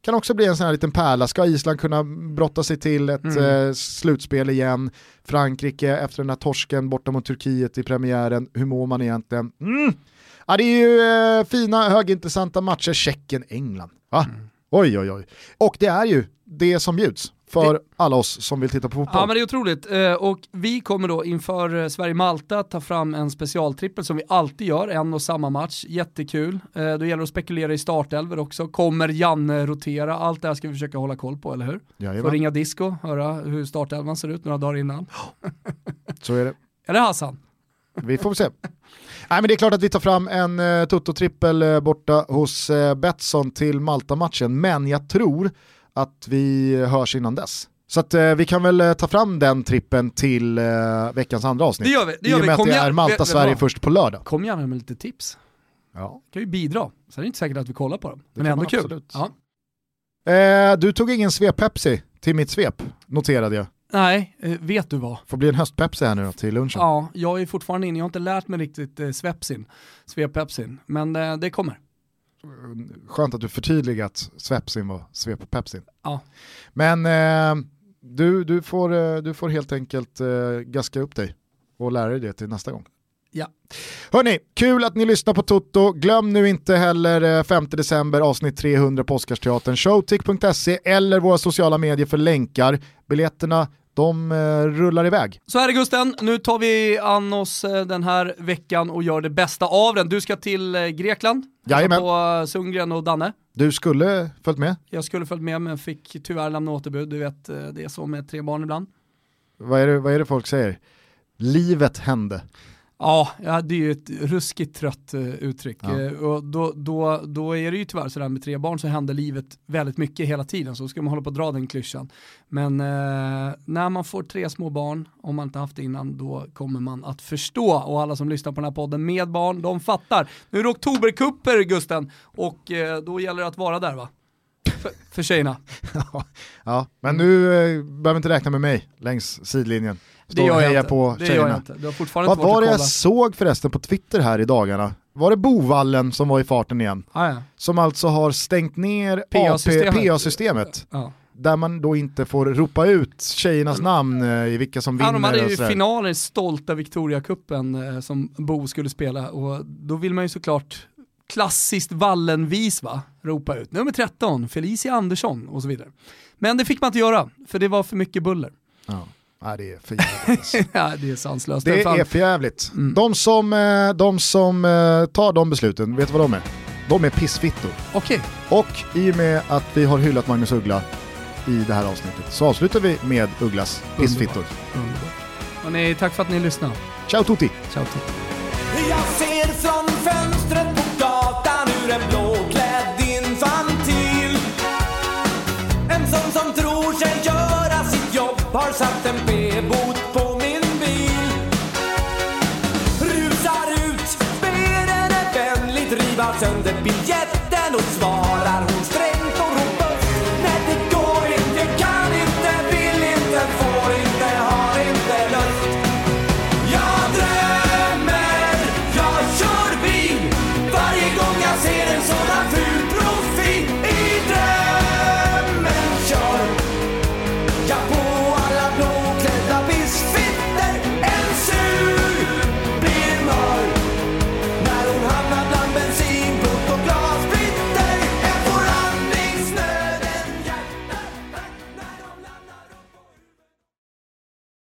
kan också bli en sån här liten pärla. Ska Island kunna brotta sig till ett mm. eh, slutspel igen? Frankrike efter den här torsken borta mot Turkiet i premiären, hur mår man egentligen? Mm. Ja, det är ju eh, fina, högintressanta matcher. Tjeckien, England. Mm. Oj, oj, oj. Och det är ju det som bjuds för det... alla oss som vill titta på fotboll. Ja men det är otroligt. Eh, och vi kommer då inför eh, Sverige-Malta ta fram en specialtrippel som vi alltid gör, en och samma match. Jättekul. Eh, då gäller det att spekulera i startelver också. Kommer Janne rotera? Allt det här ska vi försöka hålla koll på, eller hur? Jajamän. Får ringa disco, höra hur startelvan ser ut några dagar innan. Så är det. Eller Hassan? Vi får se. Nej men det är klart att vi tar fram en uh, Toto-trippel uh, borta hos uh, Betsson till Malta-matchen, men jag tror att vi hörs innan dess. Så att, eh, vi kan väl eh, ta fram den trippen till eh, veckans andra avsnitt. Det gör vi. Det gör I och med vi. att det är Malta-Sverige först på lördag. Kom gärna med lite tips. Ja. kan ju bidra. Sen är det inte säkert att vi kollar på dem. Det men ändå kul. Ja. Eh, du tog ingen svep-Pepsi till mitt svep, noterade jag. Nej, eh, vet du vad? Får bli en höstpepsi här nu då, till lunchen. Ja, jag är fortfarande inne, jag har inte lärt mig riktigt eh, svepsin, svep-pepsin, men eh, det kommer skönt att du förtydligat svepsin var svep pepsin. Ja. Men eh, du, du, får, eh, du får helt enkelt eh, gaska upp dig och lära dig det till nästa gång. Ja. Hörni, kul att ni lyssnar på Toto. Glöm nu inte heller 5 eh, december avsnitt 300 på Oscarsteatern, showtick.se eller våra sociala medier för länkar. Biljetterna de eh, rullar iväg. Så här är Gusten, nu tar vi an oss eh, den här veckan och gör det bästa av den. Du ska till eh, Grekland, Jajamän. på Sundgren och Danne. Du skulle följt med? Jag skulle följt med men fick tyvärr lämna återbud. Du vet, det är så med tre barn ibland. Vad är det, vad är det folk säger? Livet hände. Ja, det är ju ett ruskigt trött uh, uttryck. Ja. Uh, och då, då, då är det ju tyvärr sådär med tre barn så händer livet väldigt mycket hela tiden, så ska man hålla på att dra den klyschan. Men uh, när man får tre små barn, om man inte haft det innan, då kommer man att förstå. Och alla som lyssnar på den här podden med barn, de fattar. Nu är det oktoberkupper Gusten, och då gäller det att vara där va? För, för tjejerna. ja, men nu behöver inte räkna med mig längs sidlinjen. Stå och heja på det tjejerna. Gör jag inte. Du har fortfarande Vad var det jag såg förresten på Twitter här i dagarna? Var det Bovallen som var i farten igen? Ah, ja. Som alltså har stängt ner PA-systemet. PA där man då inte får ropa ut tjejernas namn eh, i vilka som vinner. Ja, de hade ju finaler stolta Victoria-cupen eh, som Bo skulle spela och då vill man ju såklart klassiskt Wallenvis va, ropa ut. Nummer 13, Felicia Andersson och så vidare. Men det fick man inte göra, för det var för mycket buller. Ja. Nej, det är för jävligt. ja, det är sanslöst. Det är för jävligt. Mm. De som, eh, de som eh, tar de besluten, vet du vad de är? De är pissfittor. Okej, Och i och med att vi har hyllat Magnus Uggla i det här avsnittet så avslutar vi med Ugglas pissfittor. underbart. Hörrni, tack för att ni lyssnade. Ciao tutti! Ciao till. Jag ser från fönstret på gatan hur en blåklädd har satt en p-bot på min bil. Rusar ut, ber henne vänligt riva sönder biljetten och svarar hon strävar